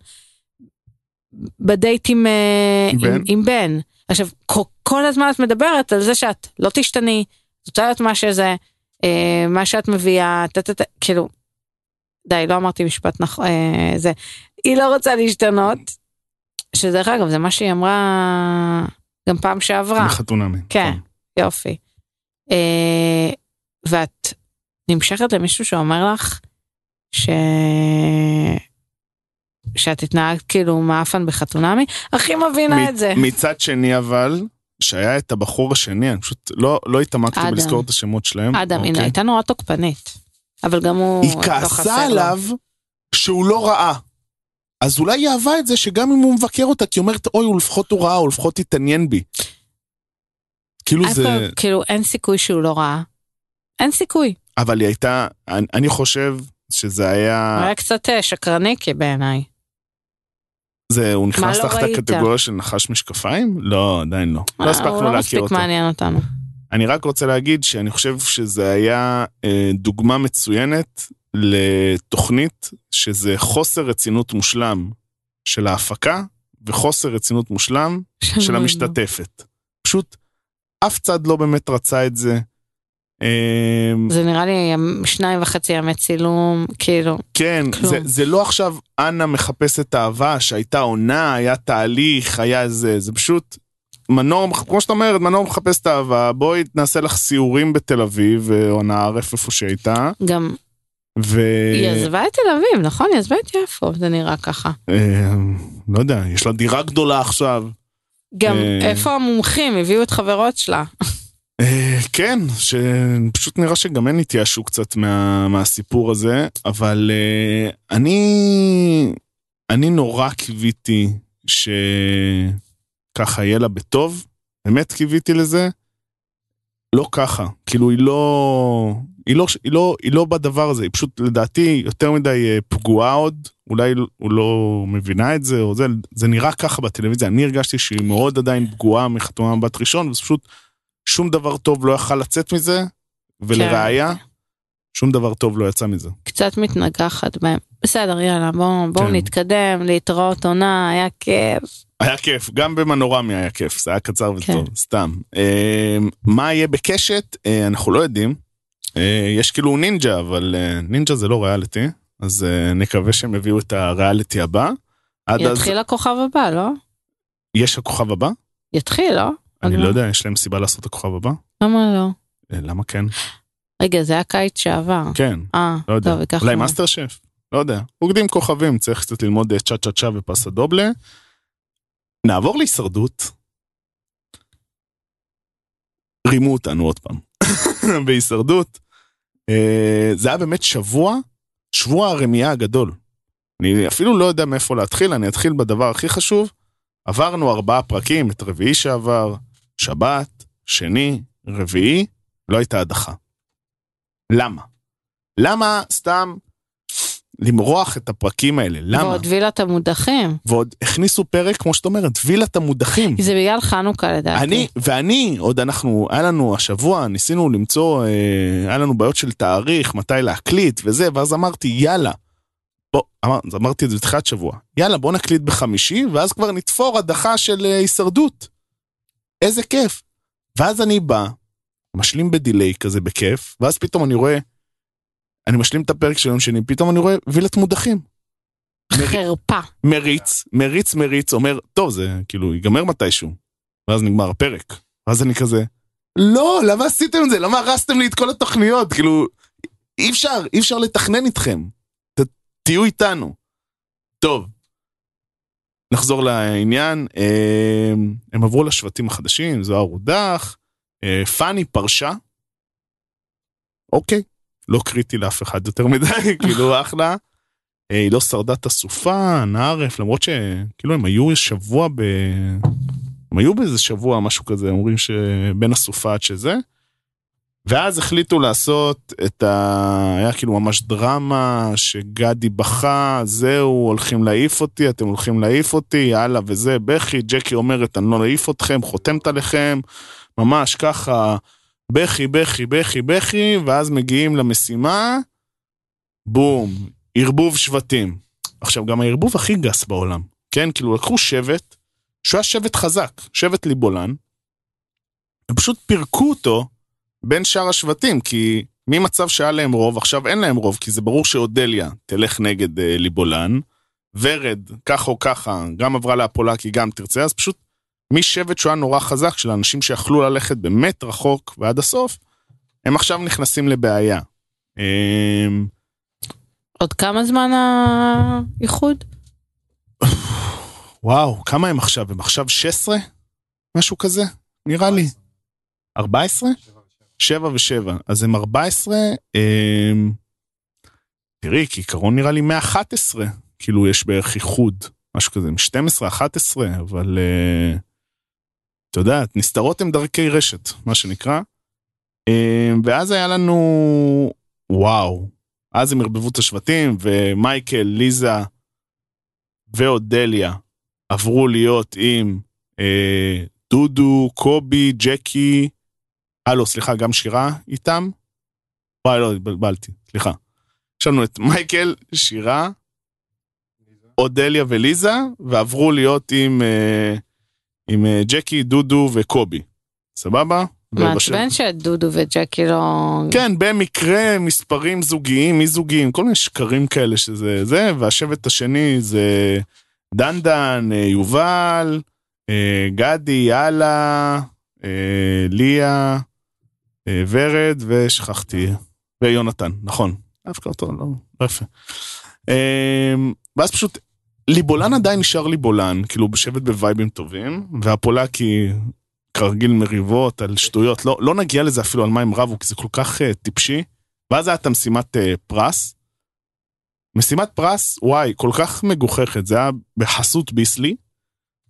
בדייט עם, אה, בן? עם, עם בן. עכשיו, כל, כל הזמן את מדברת על זה שאת לא תשתני, זאת אומרת מה שזה, אה, מה שאת מביאה, ת, ת, ת, כאילו, די, לא אמרתי משפט נכון, אה, זה, היא לא רוצה להשתנות, שדרך אגב, זה מה שהיא אמרה גם פעם שעברה. בחתונמי. כן. נכון. יופי. אה, ואת נמשכת למישהו שאומר לך ש... שאת התנהגת כאילו מאפן בחתונמי, הכי מבינה את זה. מצד שני אבל, שהיה את הבחור השני, אני פשוט לא, לא התעמקתי אדם. בלזכור את השמות שלהם. אדם, אוקיי. הייתה נורא תוקפנית. אבל גם הוא היא לא כעסה לו. עליו שהוא לא ראה. אז אולי היא אהבה את זה שגם אם הוא מבקר אותה, כי היא אומרת, אוי, הוא לפחות הוא ראה, הוא לפחות התעניין בי. כאילו זה... כאילו אין סיכוי שהוא לא ראה. אין סיכוי. אבל היא הייתה, אני, אני חושב שזה הוא היה, היה קצת אה, שקרניקי בעיניי. זה, הוא נכנס לא תחת? הקטגוריה של נחש משקפיים? לא, עדיין לא. לא אה, הספקנו הוא לא להכיר מספיק אותו. מעניין אותנו. אני רק רוצה להגיד שאני חושב שזה היה אה, דוגמה מצוינת לתוכנית שזה חוסר רצינות מושלם של ההפקה וחוסר רצינות מושלם של המשתתפת. פשוט אף צד לא באמת רצה את זה. אה, זה נראה לי שניים וחצי ימי צילום, כאילו, כן, כלום. זה, זה לא עכשיו אנה מחפשת אהבה, שהייתה עונה, היה תהליך, היה זה, זה פשוט מנור, כמו שאת אומרת, מנור מחפש את האהבה, בואי נעשה לך סיורים בתל אביב, אה, או נערף איפה שהייתה, גם ו... היא עזבה את תל אביב, נכון? היא עזבה את יפו, זה נראה ככה. אה, לא יודע, יש לה דירה גדולה עכשיו. גם אה. איפה המומחים הביאו את חברות שלה. אה, כן, שפשוט נראה שגם הן התייאשו קצת מה, מהסיפור הזה, אבל אני, אני נורא קיוויתי שככה יהיה לה בטוב, באמת קיוויתי לזה. לא ככה, כאילו היא לא, היא לא, היא לא, היא לא בדבר הזה, היא פשוט לדעתי יותר מדי אה, פגועה עוד, אולי הוא לא מבינה את זה, או זה, זה נראה ככה בטלוויזיה, אני הרגשתי שהיא מאוד עדיין פגועה מחתונה מבט ראשון, וזה פשוט שום דבר טוב לא יכל לצאת מזה, ולראיה, שום דבר טוב לא יצא מזה. קצת מתנגחת בהם. בסדר, יאללה, בואו בוא כן. נתקדם, להתראות עונה, היה כיף. היה כיף, גם במנורמי היה כיף, זה היה קצר כן. וטוב, סתם. אה, מה יהיה בקשת, אה, אנחנו לא יודעים. אה, יש כאילו נינג'ה, אבל אה, נינג'ה זה לא ריאליטי, אז אה, נקווה שהם יביאו את הריאליטי הבא. עד אז יתחיל הכוכב הבא, לא? יש הכוכב הבא? יתחיל, לא? אני לא יודע, יש להם סיבה לעשות הכוכב הבא? למה לא? אה, למה כן? רגע, זה היה קיץ שעבר. כן, אה, לא יודע. טוב. אולי מאסטר שף? לא יודע. רוקדים כוכבים, צריך קצת ללמוד אה, צ'ה צ'ה צ'ה ופסו דובלה. נעבור להישרדות. רימו אותנו עוד פעם. *laughs* בהישרדות. אה, זה היה באמת שבוע, שבוע הרמייה הגדול. אני אפילו לא יודע מאיפה להתחיל, אני אתחיל בדבר הכי חשוב. עברנו ארבעה פרקים, את רביעי שעבר, שבת, שני, רביעי, לא הייתה הדחה. למה? למה סתם למרוח את הפרקים האלה? למה? ועוד וילת המודחים. ועוד הכניסו פרק, כמו שאת אומרת, וילת המודחים. זה בגלל חנוכה לדעתי. אני, ואני, עוד אנחנו, היה לנו השבוע, ניסינו למצוא, אה, היה לנו בעיות של תאריך, מתי להקליט וזה, ואז אמרתי, יאללה. בוא, אמר, אמרתי את זה בתחילת שבוע, יאללה, בוא נקליט בחמישי, ואז כבר נתפור הדחה של אה, הישרדות. איזה כיף. ואז אני בא, משלים בדיליי כזה בכיף, ואז פתאום אני רואה, אני משלים את הפרק של יום שני, פתאום אני רואה וילת מודחים. חרפה. מריץ, מריץ, מריץ, אומר, טוב, זה כאילו ייגמר מתישהו. ואז נגמר הפרק. ואז אני כזה, לא, למה עשיתם את זה? למה הרסתם לי את כל התוכניות? כאילו, אי אפשר, אי אפשר לתכנן איתכם. ת, תהיו איתנו. טוב, נחזור לעניין. אה, הם עברו לשבטים החדשים, זוהר הודח, אה, פאני פרשה. אוקיי, לא קריטי לאף אחד יותר מדי, *laughs* כאילו אחלה. אה, היא לא שרדה את הסופה, נערף, למרות שכאילו הם היו שבוע ב... הם היו באיזה שבוע, משהו כזה, אומרים שבין הסופה עד שזה. ואז החליטו לעשות את ה... היה כאילו ממש דרמה, שגדי בכה, זהו, הולכים להעיף אותי, אתם הולכים להעיף אותי, יאללה וזה, בכי, ג'קי אומרת, אני לא אעיף אתכם, חותמת עליכם, ממש ככה, בכי, בכי, בכי, בכי, ואז מגיעים למשימה, בום, ערבוב שבטים. עכשיו, גם הערבוב הכי גס בעולם, כן? כאילו, לקחו שבט, שהוא היה שבט חזק, שבט ליבולן, ופשוט פירקו אותו בין שאר השבטים, כי ממצב שהיה להם רוב, עכשיו אין להם רוב, כי זה ברור שאודליה תלך נגד אה, ליבולן, ורד, ככה או ככה, גם עברה לאפולקי, גם תרצה, אז פשוט משבט שהוא היה נורא חזק, של אנשים שיכלו ללכת באמת רחוק ועד הסוף, הם עכשיו נכנסים לבעיה. אה, עוד כמה זמן האיחוד? וואו, כמה הם עכשיו? הם עכשיו 16? משהו כזה? נראה לי. 14? 7 ו-7. אז הם 14, אמ... תראי, כעיקרון נראה לי 111, כאילו יש בערך איחוד, משהו כזה, 12, 11, אבל uh, את יודעת, נסתרות הם דרכי רשת, מה שנקרא. Um, ואז היה לנו, וואו, אז הם ערבבו את השבטים, ומייקל, ליזה ואודליה עברו להיות עם אה, דודו, קובי, ג'קי, אה לא, סליחה, גם שירה איתם? וואי, לא, התבלבלתי, סליחה. יש לנו את מייקל, שירה, אודליה וליזה, ועברו להיות עם, אה, עם אה, ג'קי, דודו וקובי. סבבה? מעצבן שדודו וג'קי לא... כן, במקרה מספרים זוגיים, מי זוגיים, כל מיני שקרים כאלה שזה זה, והשבט השני זה דנדן, אה, יובל, אה, גדי, יאללה, ליה, ורד, ושכחתי, ויונתן, נכון. דווקא אותו, לא, לא יפה. ואז פשוט, ליבולן עדיין נשאר ליבולן, כאילו בשבט בווייבים טובים, והפולקי כרגיל מריבות על שטויות, לא, לא נגיע לזה אפילו על מה הם רבו, כי זה כל כך uh, טיפשי. ואז הייתה משימת uh, פרס. משימת פרס, וואי, כל כך מגוחכת, זה היה בחסות ביסלי.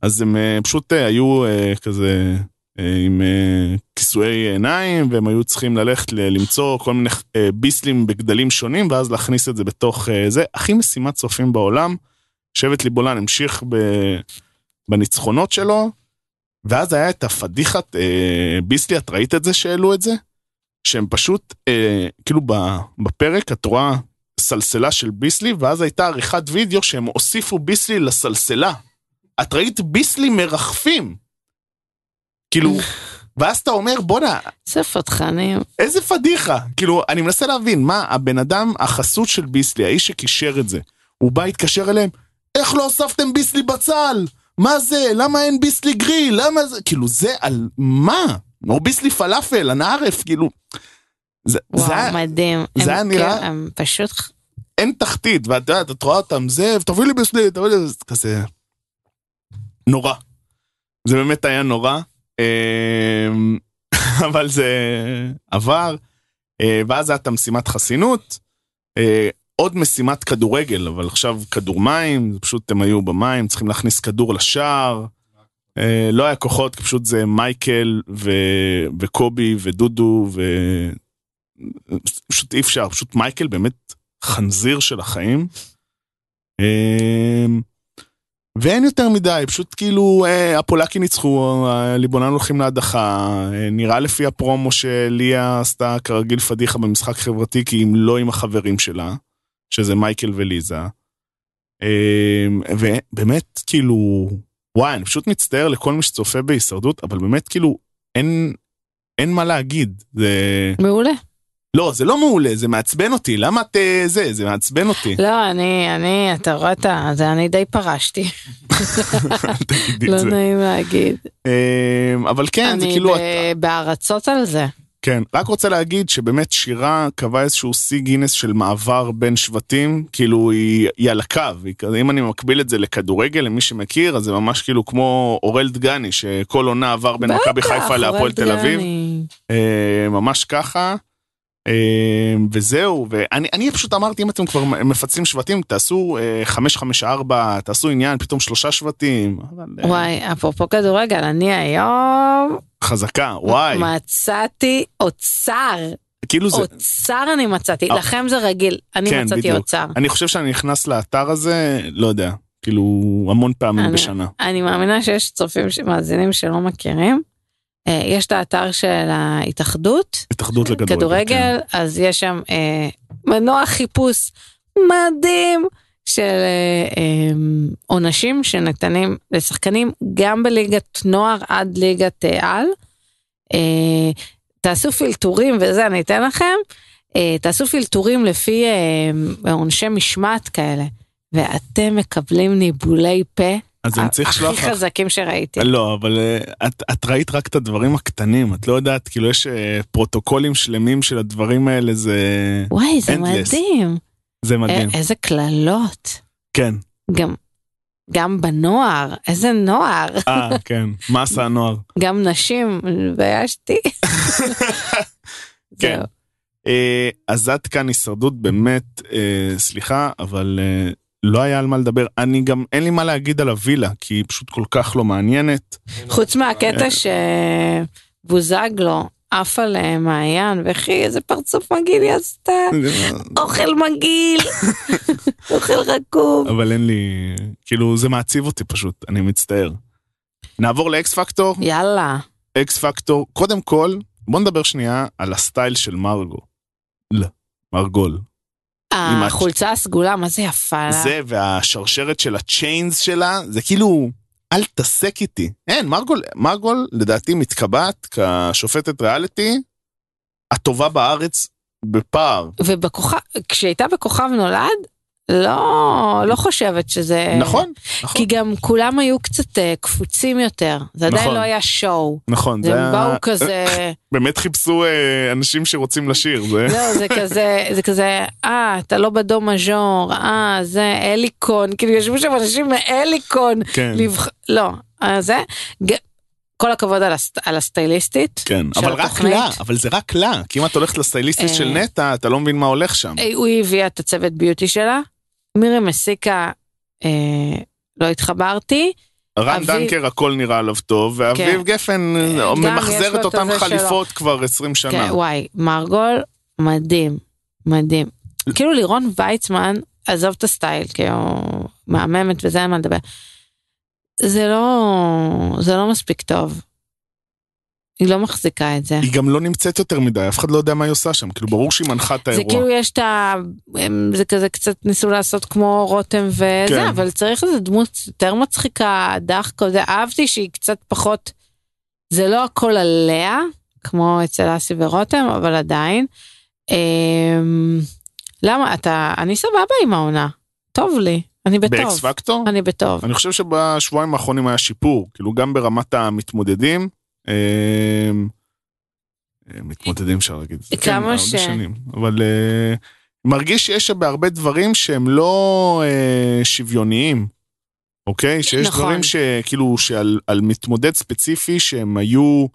אז הם uh, פשוט uh, היו uh, כזה uh, עם uh, כיסויי עיניים, והם היו צריכים ללכת ל- למצוא כל מיני uh, ביסלים בגדלים שונים, ואז להכניס את זה בתוך uh, זה. הכי משימת צופים בעולם. שבט ליבולן המשיך ב... בניצחונות שלו, ואז היה את הפדיחת אה, ביסלי, את ראית את זה שהעלו את זה? שהם פשוט, אה, כאילו בפרק את רואה סלסלה של ביסלי, ואז הייתה עריכת וידאו שהם הוסיפו ביסלי לסלסלה. את ראית ביסלי מרחפים. כאילו, *laughs* ואז אתה אומר, בואנה, איזה פתחנים. איזה פדיחה. כאילו, אני מנסה להבין, מה, הבן אדם, החסות של ביסלי, האיש שקישר את זה, הוא בא, התקשר אליהם, איך לא הוספתם ביסלי בצל? מה זה? למה אין ביסלי גריל? למה זה? כאילו, זה על מה? או ביסלי פלאפל, הנערף, כאילו... זה, וואו, זה מדהים. זה היה נראה- כן, הם פשוט... אין תחתית, ואת יודעת, את רואה אותם, זה, תביא לי ביסלי, תביא לי, זה כזה... נורא. זה באמת היה נורא, אמ, *laughs* אבל זה עבר, אה, ואז הייתה משימת חסינות, אה, עוד משימת כדורגל, אבל עכשיו כדור מים, פשוט הם היו במים, צריכים להכניס כדור לשער. אה, לא היה כוחות, כי פשוט זה מייקל ו... וקובי ודודו, ו... פשוט אי אפשר, פשוט מייקל באמת חנזיר של החיים. אמ, ואין יותר מדי, פשוט כאילו אה, הפולקים ניצחו, הליבונן הולכים להדחה, אה, נראה לפי הפרומו שליה עשתה כרגיל פדיחה במשחק חברתי, כי אם לא עם החברים שלה, שזה מייקל וליזה. אמ, ובאמת כאילו, וואי, אני פשוט מצטער לכל מי שצופה בהישרדות, אבל באמת כאילו, אין, אין מה להגיד. זה... מעולה. לא, זה לא מעולה, זה מעצבן אותי, למה את אה, זה? זה מעצבן אותי. לא, אני, אני, אתה רואה את. זה אני די פרשתי. *laughs* לא. נעים להגיד. אמ, אבל כן, זה אני כאילו, ב- אתה- בהערצות על זה. כן, רק רוצה להגיד שבאמת שירה קבעה איזשהו שיא גינס של מעבר בין שבטים, כאילו היא, היא על הקו, היא אם אני מקביל את זה לכדורגל, למי שמכיר, אז זה ממש כאילו כמו אורל דגני, שכל עונה עבר בין מכבי חיפה להפועל תל אביב. אה, ממש ככה. אה, וזהו, ואני אני פשוט אמרתי, אם אתם כבר מפצלים שבטים, תעשו אה, 554, תעשו עניין, פתאום שלושה שבטים. אה, וואי, אפרופו כדורגל, אני היום חזקה, וואי, מצאתי אוצר. כאילו זה, אוצר אני מצאתי. אה. לכם זה רגיל, אני כן, מצאתי בדיוק. אוצר. אני חושב שאני נכנס לאתר הזה, לא יודע, כאילו המון פעמים אני- בשנה. אני מאמינה שיש צופים, מאזינים שלא מכירים. אה, יש את האתר של ההתאחדות, התאחדות לכדורגל. כן. כדורגל, אז יש שם אה, מנוע חיפוש מדהים של אה, אה, עונשים שניתנים לשחקנים גם בליגת נוער עד ליגת אה, על. אה, תעשו פילטורים וזה אני אתן לכם, אה, תעשו פילטורים לפי אה, עונשי משמעת כאלה, ואתם מקבלים ניבולי פה אז אני צריך לשלוח הכי לך. חזקים שראיתי. לא, אבל אה, את, את ראית רק את הדברים הקטנים, את לא יודעת, כאילו יש אה, פרוטוקולים שלמים של הדברים האלה, זה, וואי זה endless. מדהים. זה מדהים. א- איזה קללות. כן, גם, גם בנוער, איזה נוער. אה, כן, מה עשה הנוער? גם נשים, התביישתי. *laughs* כן. אה, אז עד כאן הישרדות באמת, אה, סליחה, אבל אה, לא היה על מה לדבר. אני גם, אין לי מה להגיד על הווילה, כי היא פשוט כל כך לא מעניינת. חוץ מהקטע שבוזגלו עף על אה, מעיין, וכי איזה פרצוף מגעיל היא עשתה. אוכל מגעיל, *laughs* אוכל רקוב. אבל אין לי, כאילו זה מעציב אותי פשוט, אני מצטער. נעבור לאקס פקטור, יאללה. אקס פקטור, קודם כל, בוא נדבר שנייה על הסטייל של מרגו. לא, מרגול. החולצה הסגולה, מה זה יפה לה. זה והשרשרת של הצ'יינס שלה, זה כאילו, אל תעסק איתי. אין, מרגול, מרגול לדעתי מתקבעת כשופטת ריאליטי הטובה בארץ בפער. ובכוכב, כשהיא הייתה בכוכב נולד, לא, לא חושבת שזה... נכון, נכון, כי גם כולם היו קצת אה, קפוצים יותר, זה עדיין נכון. לא היה שואו. נכון. זה הם היה- באו כזה, *laughs* באמת חיפשו אה, אנשים שרוצים לשיר, זה... זהו, זה כזה, זה כזה, אה, אתה לא בדו מז'ור, אה, זה אליקון, כאילו ישבו שם אנשים מאליקון, כן, לבח... לא, אה, זה. כל הכבוד על, הסט... על הסטייליסטית. כן, של אבל רק התוכנית. לה, אבל זה רק לה, כי אם את הולכת לסטייליסטית. של נטע, אתה לא מבין מה הולך שם. הוא הביאה את הצוות ביוטי שלה, מירי מסיקה, אה, לא התחברתי, רן אביב- דנקר הכל נראה עליו טוב, ואביב כן. גפן ממחזר את אותן חליפות כבר 20 שנה. כן, וואי, מרגול, מדהים, מדהים. כאילו לירון ויצמן, עזוב את הסטייל, כאילו, מהממת וזה אין מה לדבר. זה לא, זה לא מספיק טוב. היא לא מחזיקה את זה. היא גם לא נמצאת יותר מדי, אף אחד לא יודע מה היא עושה שם, כאילו ברור שהיא מנחה את זה האירוע. כאילו יש את ה... הם- זה כזה קצת ניסו לעשות כמו רותם וזה, כן. אבל צריך איזה דמות יותר מצחיקה, דחקה, זה אהבתי שהיא קצת פחות זה לא הכל עליה, כמו אצל אסי ורותם, אבל עדיין. אמ, למה? אתה, אני סבבה עם העונה. טוב לי, אני בטוב. באקס פקטור? אני בטוב. אני חושב שבשבועיים האחרונים היה שיפור, כאילו גם ברמת המתמודדים. אה, אה, מתמודדים אפשר להגיד. זה כן, כמה ש- שנים. אבל אה, מרגיש שיש בהרבה דברים שהם לא אה, שוויוניים. אוקיי? שיש נכון. דברים שכאילו שעל על מתמודד ספציפי שהם היו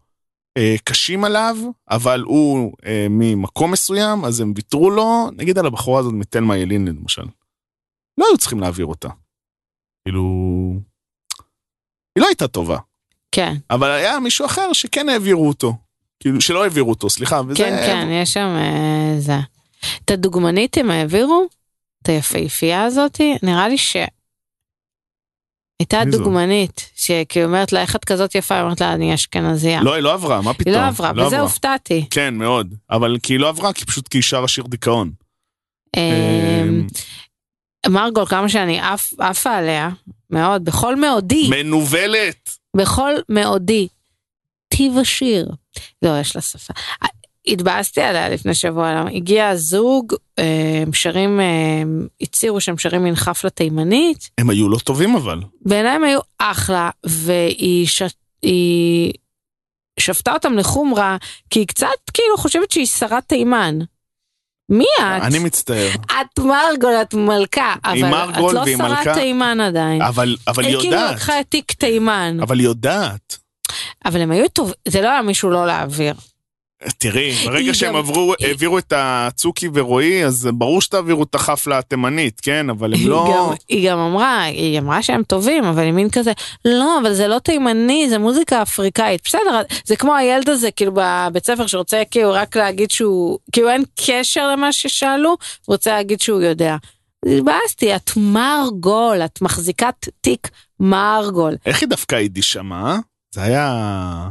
אה, קשים עליו, אבל הוא אה, ממקום מסוים, אז הם ויתרו לו, נגיד על הבחורה הזאת מתלמה ילין למשל. לא היו צריכים להעביר אותה. כאילו... היא לא הייתה טובה, כן, אבל היה מישהו אחר שכן העבירו אותו. כאילו, שלא העבירו אותו, סליחה. וזה... כן, כן, יש שם אה, זה. את הדוגמנית הם העבירו? את היפהפייה הזאתי? נראה לי ש... הייתה? דוגמנית, שכאילו אומרת לה, איך את כזאת יפה? היא אומרת לה, אני אשכנזייה. לא, היא לא עברה, מה פתאום? היא לא עברה, בזה הופתעתי. כן, מאוד. אבל כי היא לא עברה, כי פשוט כי היא שרה שיר דיכאון. אמ, מרגול, כמה שאני עפה עליה, מאוד, בכל מאודי, מנוולת! בכל מאודי. טיב השיר. לא, יש לה שפה. התבאסתי עליה לפני שבוע, למה? הגיע הזוג, אה, הם שרים, אה, הצהירו שהם שרים מנחף לתימנית, הם היו לא טובים אבל. בעיניי הם היו אחלה, והיא ש... היא שפטה אותם לחומרה, כי היא קצת כאילו חושבת שהיא שרת תימן. מי את? אני מצטער. את מרגול, את מלכה, אבל מרגול את לא והיא שרת. תימן עדיין. אבל, אבל היא היא כאילו יודעת. לקחה את תיק תימן, אבל היא יודעת. אבל הם היו טוב, זה לא היה מישהו לא להעביר. תראי, ברגע שהם גם- עברו, היא- העבירו את הצוקי ורועי, אז ברור שתעבירו את החפלה התימנית, כן? אבל הם היא לא... גם, היא גם אמרה, היא אמרה שהם טובים, אבל היא מין כזה, לא, אבל זה לא תימני, זה מוזיקה אפריקאית. בסדר, זה כמו הילד הזה, כאילו בבית ספר שרוצה כאילו רק להגיד שהוא, כאילו אין קשר למה ששאלו, רוצה להגיד שהוא יודע. התבאסתי, את מרגול, את מחזיקת תיק מרגול. איך היא דווקא יידיש שמה? זה היה...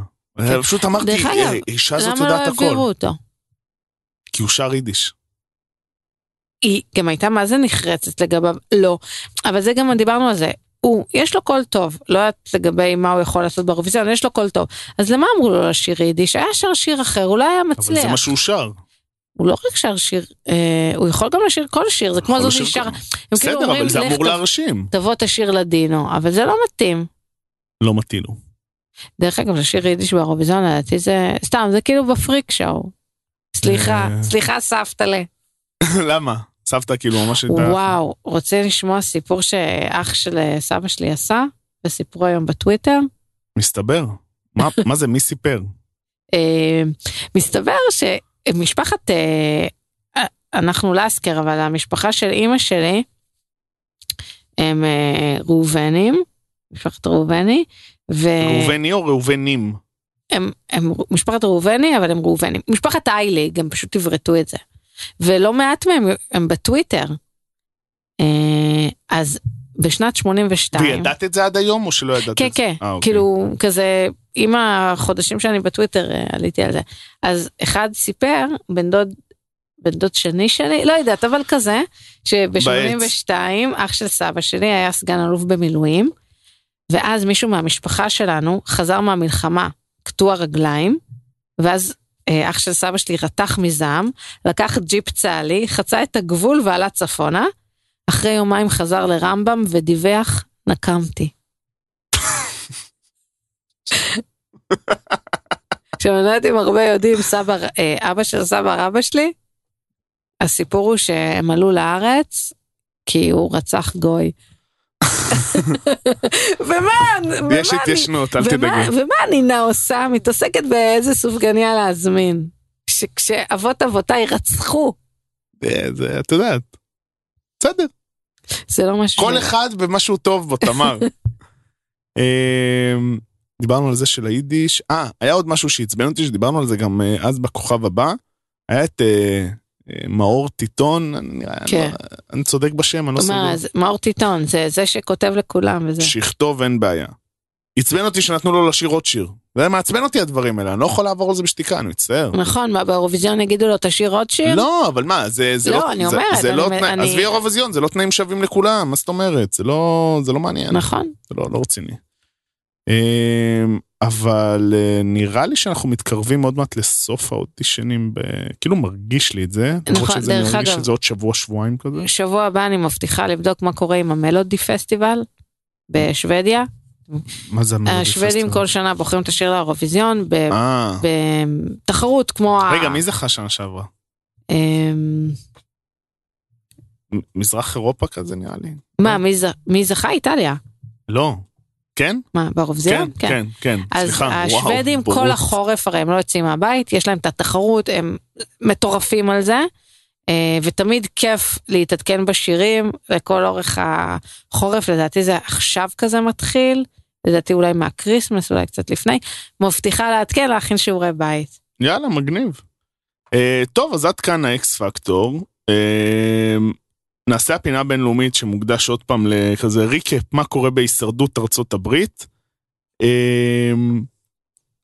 פשוט אמרתי, דרך אגב, "אה, האישה הזאת למה לא יודעת העבירו הכל. אותו? כי הוא שר יידיש. היא גם הייתה מה זה נחרצת לגביו, לא. אבל זה גם דיברנו על זה. הוא, יש לו קול טוב, לא יודעת לגבי מה הוא יכול לעשות באירוויזיון, יש לו קול טוב. אז למה אמרו לו לשיר יידיש? היה שר שיר אחר, אולי היה אבל מצליח. זה מה שהוא שר. הוא לא רק שר שיר, אה, הוא יכול גם לשיר כל שיר, זה כמו זאת הם כאילו בסדר, אבל זה "לך אמור להרשים. תבוא תשיר לדינו, אבל זה לא מתאים. לא מתאים לו. דרך אגב, לשיר יידיש באירוויזיון, לדעתי זה, סתם, זה כאילו ב freak show. סליחה, אה. סליחה סבתלה. *laughs* למה? סבתא כאילו ממש הייתה... וואו, רוצה לשמוע סיפור שאח של אה, סבא שלי עשה, וסיפרו היום בטוויטר? מסתבר. מה- *laughs* מה זה, מי סיפר? אה, מסתבר שמשפחת, אנחנו לסקר, אבל המשפחה של אימא שלי, הם ראובנים, משפחת ראובני, והם ראובני או ראובנים? הם, משפחת ראובני, אבל הם ראובנים. משפחת איילי, גם פשוט עברתו את זה. ולא מעט מהם הם בטוויטר. אה, אז בשנת 82, וידעת את זה עד היום או שלא ידעת כן, את זה? כן, אה, אוקיי. כאילו כזה, עם החודשים שאני בטוויטר אה, עליתי על זה. אז אחד סיפר, בן דוד, בן דוד שני שלי, לא יודעת, אבל כזה, שב-82 אח של סבא שלי היה סגן אלוף במילואים, ואז מישהו מהמשפחה שלנו חזר מהמלחמה קטוע רגליים, ואז אה, אח של סבא שלי רתח מזעם, לקח ג'יפ צה"לי, חצה את הגבול ועלה צפונה, אחרי יומיים חזר לרמב"ם ודיווח, נקמתי. עכשיו אני לא יודעת אם הרבה יודעים, סבא, אה, אבא של סבא רבא שלי, הסיפור הוא שהם עלו לארץ כי הוא רצח גוי. ומה, יש התיישנות, אל תדאגי. ומה נינה עושה? מתעסקת באיזה סופגניה להזמין. כשאבות אבותיי רצחו, זה, את יודעת. בסדר. זה לא משהו... כל אחד ומשהו טוב בו, תמר. *laughs* אמ, דיברנו על זה של היידיש. אה, היה עוד משהו שעצבן אותי, שדיברנו על זה גם אה, אז בכוכב הבא. היה את אה, מאור טיטון, אני נראה- אני כן. לא- אני צודק בשם, אני לא זה- מאור טיטון, זה זה שכותב לכולם וזה. שיכתוב אין בעיה. עצבן אותי שנתנו לו לשיר עוד שיר. זה מעצבן אותי הדברים האלה, אני לא יכול לעבור על זה בשתיקה, אני מצטער. נכון, מה, באירוויזיון יגידו לו תשאיר עוד שיר? לא, אבל מה, זה, זה לא, לא, אני זה, אומרת, זה לא אני- תנאי, אני- עזבי אירוויזיון, זה לא תנאים שווים לכולם, מה זאת אומרת? זה לא, זה לא מעניין. נכון. זה לא, לא רציני. אמ, אבל אה, נראה לי שאנחנו מתקרבים עוד מעט לסוף האודישנים, ב... כאילו מרגיש לי את זה. נכון, שזה דרך מרגיש אגב- שזה עוד שבוע שבועיים כזה. שבוע הבא אני מבטיחה לבדוק מה קורה עם המלודי פסטיבל בשוודיה. מה זה המלודי השוודים פסטיבל? כל שנה בוחרים את השיר לאירוויזיון ב- אה, בתחרות כמו ה... רגע מי זכה שנה שעברה? אמ, מזרח אירופה כזה נראה לי. מה, מי ז- מי זכה? איטליה. לא. כן? מה, כן, באירוויזיון? כן, כן. אז סליחה, וואו, השוודים כל בורות. החורף הרי הם לא יוצאים מהבית, יש להם את התחרות, הם מטורפים על זה. אה, ותמיד כיף להתעדכן בשירים לכל אורך החורף, לדעתי זה עכשיו כזה מתחיל, לדעתי אולי מה Christmas, אולי קצת לפני. מבטיחה לעדכן, להכין שיעורי בית. יאללה, מגניב. אה, טוב, אז עד כאן האקס פקטור. אה, נעשה הפינה הבינלאומית שמוקדש עוד פעם לכזה recap מה קורה בהישרדות ארצות הברית. אה,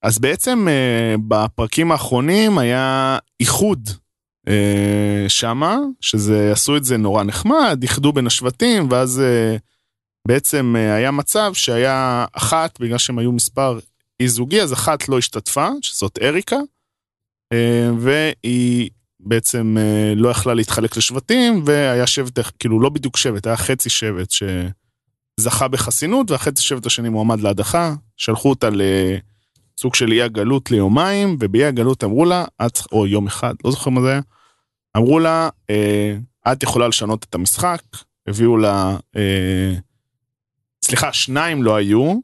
אז בעצם uh, בפרקים האחרונים היה איחוד uh, שמה, שזה עשו את זה נורא נחמד, איחדו בין השבטים, ואז uh, בעצם היה מצב שהיה אחת, בגלל שהם היו מספר אי זוגי, אז אחת לא השתתפה, שזאת אריקה, אה, והיא בעצם אה, לא יכלה להתחלק לשבטים, והיה שבט, כאילו לא בדיוק שבט, היה חצי שבט שזכה בחסינות, והחצי שבט השני מועמד להדחה, שלחו אותה לסוג של אי הגלות ליומיים, ובאי הגלות אמרו לה, את, או יום אחד, לא זוכר מה זה היה, אמרו לה, אה, את יכולה לשנות את המשחק, הביאו לה, אה, סליחה, שניים לא היו,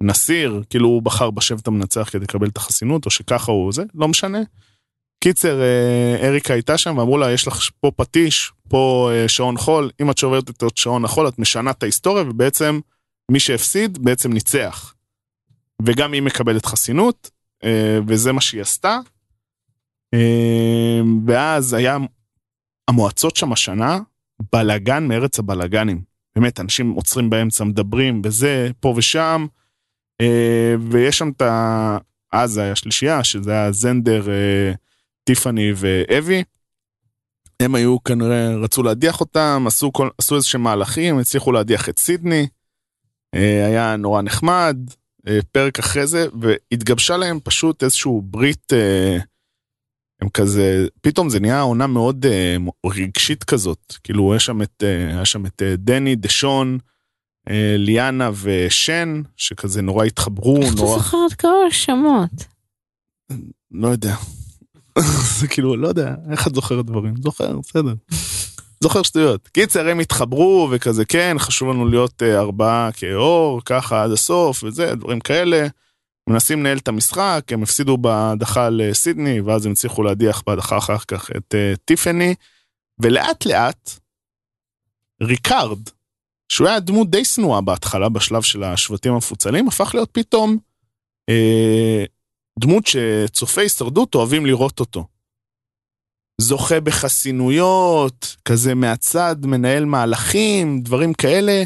ונסיר, כאילו הוא בחר בשבט המנצח כדי לקבל את החסינות, או שככה הוא זה, לא משנה. קיצר, אה, אריקה הייתה שם ואמרו לה, יש לך פה פטיש, פה אה, שעון חול, אם את שוברת את שעון החול, את משנה את ההיסטוריה, ובעצם מי שהפסיד בעצם ניצח. וגם היא מקבלת חסינות, אה, וזה מה שהיא עשתה. ואז היה המועצות שם השנה, בלאגן מארץ הבלאגנים. באמת, אנשים עוצרים באמצע, מדברים בזה, פה ושם, ויש שם את ה... אז זה היה שלישייה, שזה היה זנדר, אה, טיפאני ואבי. הם היו כנראה, רצו להדיח אותם, עשו, כל, עשו איזה שהם מהלכים, הצליחו להדיח את סידני. אה, היה נורא נחמד, אה, פרק אחרי זה, והתגבשה להם פשוט איזשהו ברית, אה, הם כזה, פתאום זה נהיה עונה מאוד אה, רגשית כזאת. כאילו, יש שם את, אה, היה שם את אה, דני, דשון, אה, ליאנה ושן, שכזה נורא התחברו, איך אתה נורא, זוכר את כל השמות? לא יודע. *laughs* זה כאילו, לא יודע, איך את זוכרת דברים? זוכר, בסדר. זוכר שטויות. קיצר, הם התחברו וכזה, כן, חשוב לנו להיות אה, ארבעה כאור, ככה עד הסוף וזה, דברים כאלה. מנסים לנהל את המשחק, הם הפסידו בהדחה לסידני, ואז הם הצליחו להדיח בהדחה אחר כך את uh, טיפני, ולאט לאט, ריקארד, שהוא היה דמות די שנואה בהתחלה, בשלב של השבטים המפוצלים, הפך להיות פתאום אה, דמות שצופי הישרדות אוהבים לראות אותו. זוכה בחסינויות, כזה מהצד, מנהל מהלכים, דברים כאלה.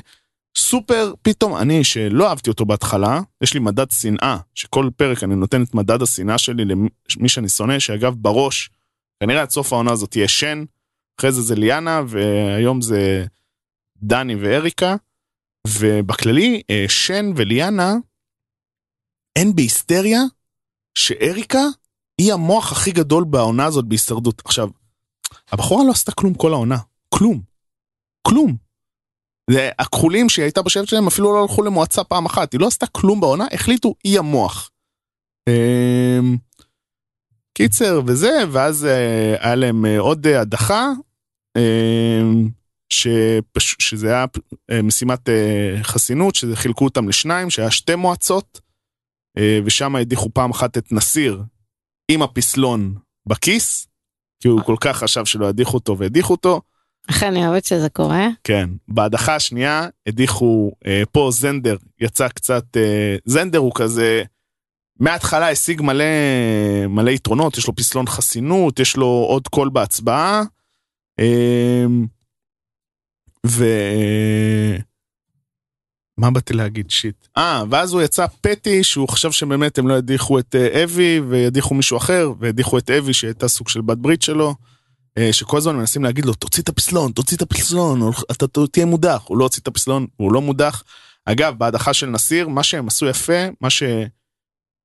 סופר, פתאום, אני שלא אהבתי אותו בהתחלה, יש לי מדד שנאה, שכל פרק אני נותן את מדד השנאה שלי למי שאני שונא, שאגב בראש, כנראה עד סוף העונה הזאת תהיה שן, אחרי זה זה ליאנה, והיום זה דני ואריקה, ובכללי, אה, שן וליאנה, אין בהיסטריה שאריקה היא המוח הכי גדול בעונה הזאת בהישרדות. עכשיו, הבחורה לא עשתה כלום כל העונה, כלום, כלום. זה הכחולים שהיא הייתה בשבט שלהם אפילו לא הלכו למועצה פעם אחת, היא לא עשתה כלום בעונה, החליטו היא המוח. אמ, קיצר וזה, ואז אה, היה להם אה, עוד הדחה, אמ, שפש... שזה היה אה, משימת אה, חסינות, שזה חילקו אותם לשניים, שהיה שתי מועצות, אה, ושם הדיחו פעם אחת את נסיר עם הפסלון בכיס, כי הוא כל כך חשב שלא ידיחו אותו והדיחו אותו. איך אני אוהבת שזה קורה? כן. בהדחה השנייה הדיחו, אה, פה זנדר יצא קצת, אה, זנדר הוא כזה, מההתחלה השיג מלא, מלא יתרונות, יש לו פסלון חסינות, יש לו עוד קול בהצבעה. אה, ו... מה באתי להגיד? שיט. אה, ואז הוא יצא פטי שהוא חשב שבאמת הם לא ידיחו את אה, אבי וידיחו מישהו אחר, והדיחו את אבי שהייתה סוג של בת ברית שלו. אה, שכל הזמן מנסים להגיד לו, תוציא את הפסלון, תוציא את הפסלון, אתה תהיה מודח. הוא לא הוציא את הפסלון, הוא לא מודח. אגב, בהדחה של נסיר, מה שהם עשו יפה, מה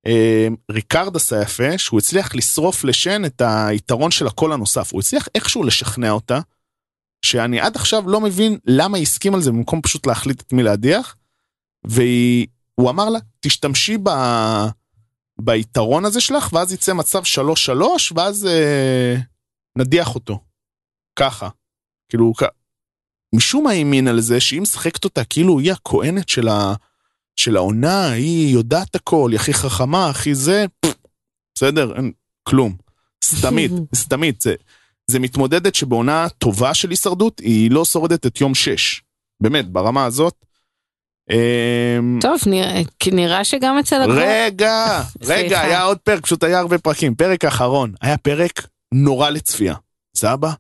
שריקרד עשה יפה, שהוא הצליח לשרוף לשן את היתרון של הקול הנוסף. הוא הצליח איכשהו לשכנע אותה, שאני עד עכשיו לא מבין למה היא הסכים על זה במקום פשוט להחליט את מי להדיח. והוא אמר לה, תשתמשי ב... ביתרון הזה שלך, ואז יצא מצב 3-3, ואז אה, נדיח אותו. ככה. כאילו, כ... משום מה האמין על זה שהיא משחקת אותה כאילו היא הכהנת של, ה... של העונה, היא יודעת הכל, היא הכי חכמה, הכי זה, בסדר, אין כלום. סתמית, *laughs* סתמית. זה, זה מתמודדת שבעונה טובה של הישרדות, היא לא שורדת את יום 6. באמת, ברמה הזאת. אמ, טוב, נראה, שגם אצל הגבוה... רגע, *laughs* רגע. היה עוד פרק, פשוט היה הרבה פרקים. פרק האחרון, היה פרק נורא לצפייה. סבא?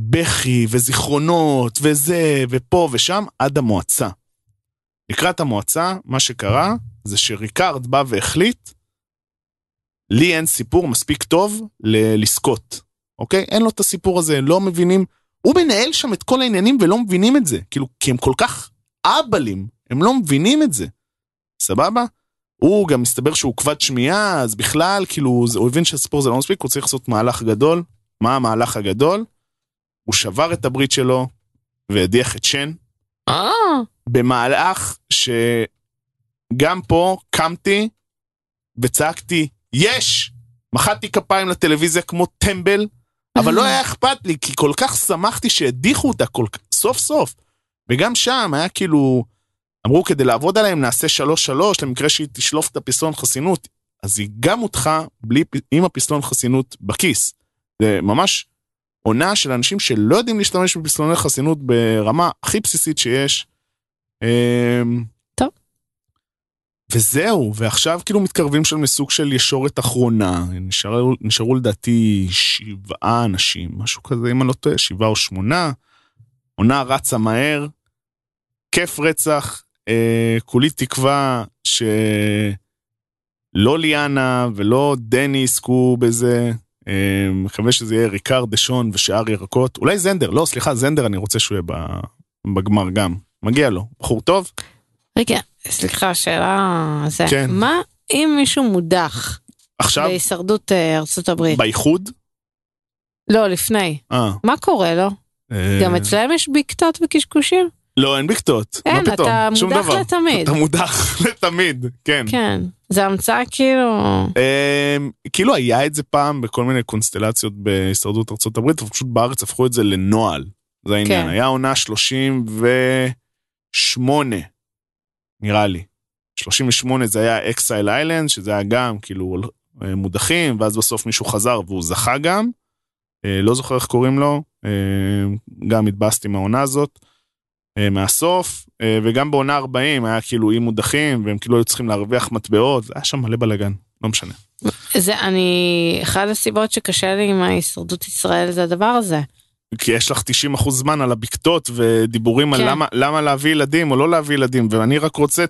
בכי וזיכרונות וזה ופה ושם עד המועצה. לקראת המועצה, מה שקרה זה שריקארד בא והחליט, לי אין סיפור מספיק טוב ל- לזכות, אוקיי? אין לו את הסיפור הזה, לא מבינים. הוא מנהל שם את כל העניינים ולא מבינים את זה. כאילו, כי הם כל כך אבלים, הם לא מבינים את זה. סבבה? הוא גם מסתבר שהוא כבד שמיעה, אז בכלל, כאילו, הוא הבין שהסיפור הזה לא מספיק, הוא צריך לעשות מהלך גדול. מה המהלך הגדול? הוא שבר את הברית שלו והדיח את שן, אה, במהלך שגם פה קמתי וצעקתי, יש! מחאתי כפיים לטלוויזיה כמו טמבל, אבל לא היה אכפת לי, כי כל כך שמחתי שהדיחו אותה כל... כך- סוף סוף. וגם שם היה כאילו, אמרו כדי לעבוד עליהם נעשה שלוש שלוש למקרה שהיא תשלוף את הפסלון חסינות, אז היא גם הודחה עם הפסלון חסינות בכיס. זה ממש עונה של אנשים שלא יודעים להשתמש בפסלוני חסינות ברמה הכי בסיסית שיש. וזהו, ועכשיו כאילו מתקרבים שם לסוג של ישורת אחרונה, נשארו, נשארו לדעתי שבעה אנשים, משהו כזה, אם אני לא טועה, שבעה או שמונה. עונה רצה מהר, כיף רצח, אה, כולי תקווה שלא ליאנה ולא דני יזכו בזה. אה, מקווה שזה יהיה ריקארד דשון ושאר ירקות. אולי זנדר, לא, סליחה, זנדר אני רוצה שהוא יהיה בגמר גם. מגיע לו. בחור טוב? רגע, סליחה, שאלה זה. כן. מה אם מישהו מודח עכשיו, בהישרדות אה, ארצות הברית? באיחוד? לא, לפני. אה. מה קורה לו? אה, גם אצלם יש בקתות וקשקושים? לא, אין בקתות. אין, מה פתאום? אתה שום מודח דבר. לתמיד. אתה מודח *laughs* לתמיד, כן. כן. זה המצאה כאילו... אמ, כאילו היה את זה פעם בכל מיני קונסטלציות בהישרדות ארצות הברית, אבל פשוט בארץ הפכו את זה לנוהל. זה העניין. כן. היה עונה 38, נראה לי. 38 זה היה אקסייל איילנד, שזה היה גם כאילו אה, מודחים, ואז בסוף מישהו חזר והוא זכה גם. אה, לא זוכר איך קוראים לו, אה, גם התבאסתי מהעונה הזאת. מהסוף, וגם בעונה 40 היה כאילו אי מודחים, והם כאילו היו צריכים להרוויח מטבעות, היה שם מלא בלאגן, לא משנה. זה אני... אחת הסיבות שקשה לי עם ההישרדות ישראל זה הדבר הזה. כי יש לך 90% זמן על הבקתות ודיבורים על כן. למה, למה להביא ילדים או לא להביא ילדים, ואני רק רוצה,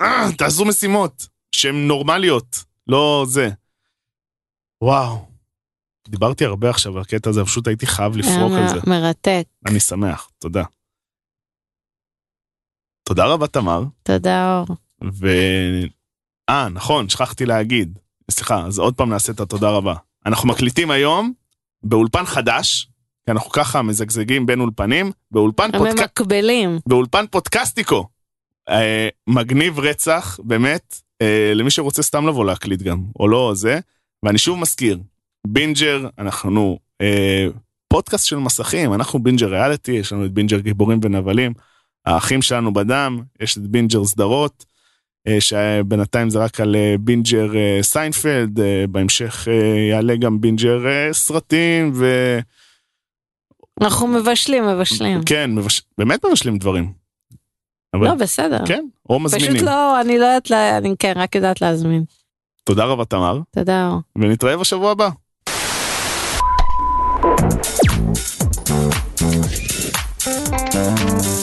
אה, תעשו משימות שהן נורמליות, לא זה. וואו. דיברתי הרבה עכשיו על הקטע הזה, פשוט הייתי חייב לפרוק על זה. מ- מרתק. אני שמח, תודה. תודה רבה, תמר. תודה אור. ו... אה, נכון, שכחתי להגיד. סליחה, אז עוד פעם נעשה את התודה רבה. אנחנו מקליטים היום באולפן חדש, כי אנחנו ככה מזגזגים בין אולפנים, באולפן, הם פודק... ממקבלים. באולפן פודקסטיקו. אה, מגניב רצח, באמת, אה, למי שרוצה סתם לבוא להקליט גם, או לא זה. ואני שוב מזכיר, בינג'ר, אנחנו אה, פודקאסט של מסכים, אנחנו בינג'ר ריאליטי, יש לנו את בינג'ר גיבורים ונבלים, האחים שלנו בדם, יש את בינג'ר סדרות, שבינתיים זה רק על אה, בינג'ר אה, סיינפלד, אה, בהמשך אה, יעלה גם בינג'ר אה, סרטים, ו... אנחנו מבשלים, מבשלים. כן, מבש... באמת מבשלים דברים. אבל... לא, בסדר. כן, או מזמינים. פשוט לא, אני לא יודעת, לה- אני כן, רק יודעת להזמין. תודה רבה תמר, תודה. ונתראה בשבוע הבא. Thank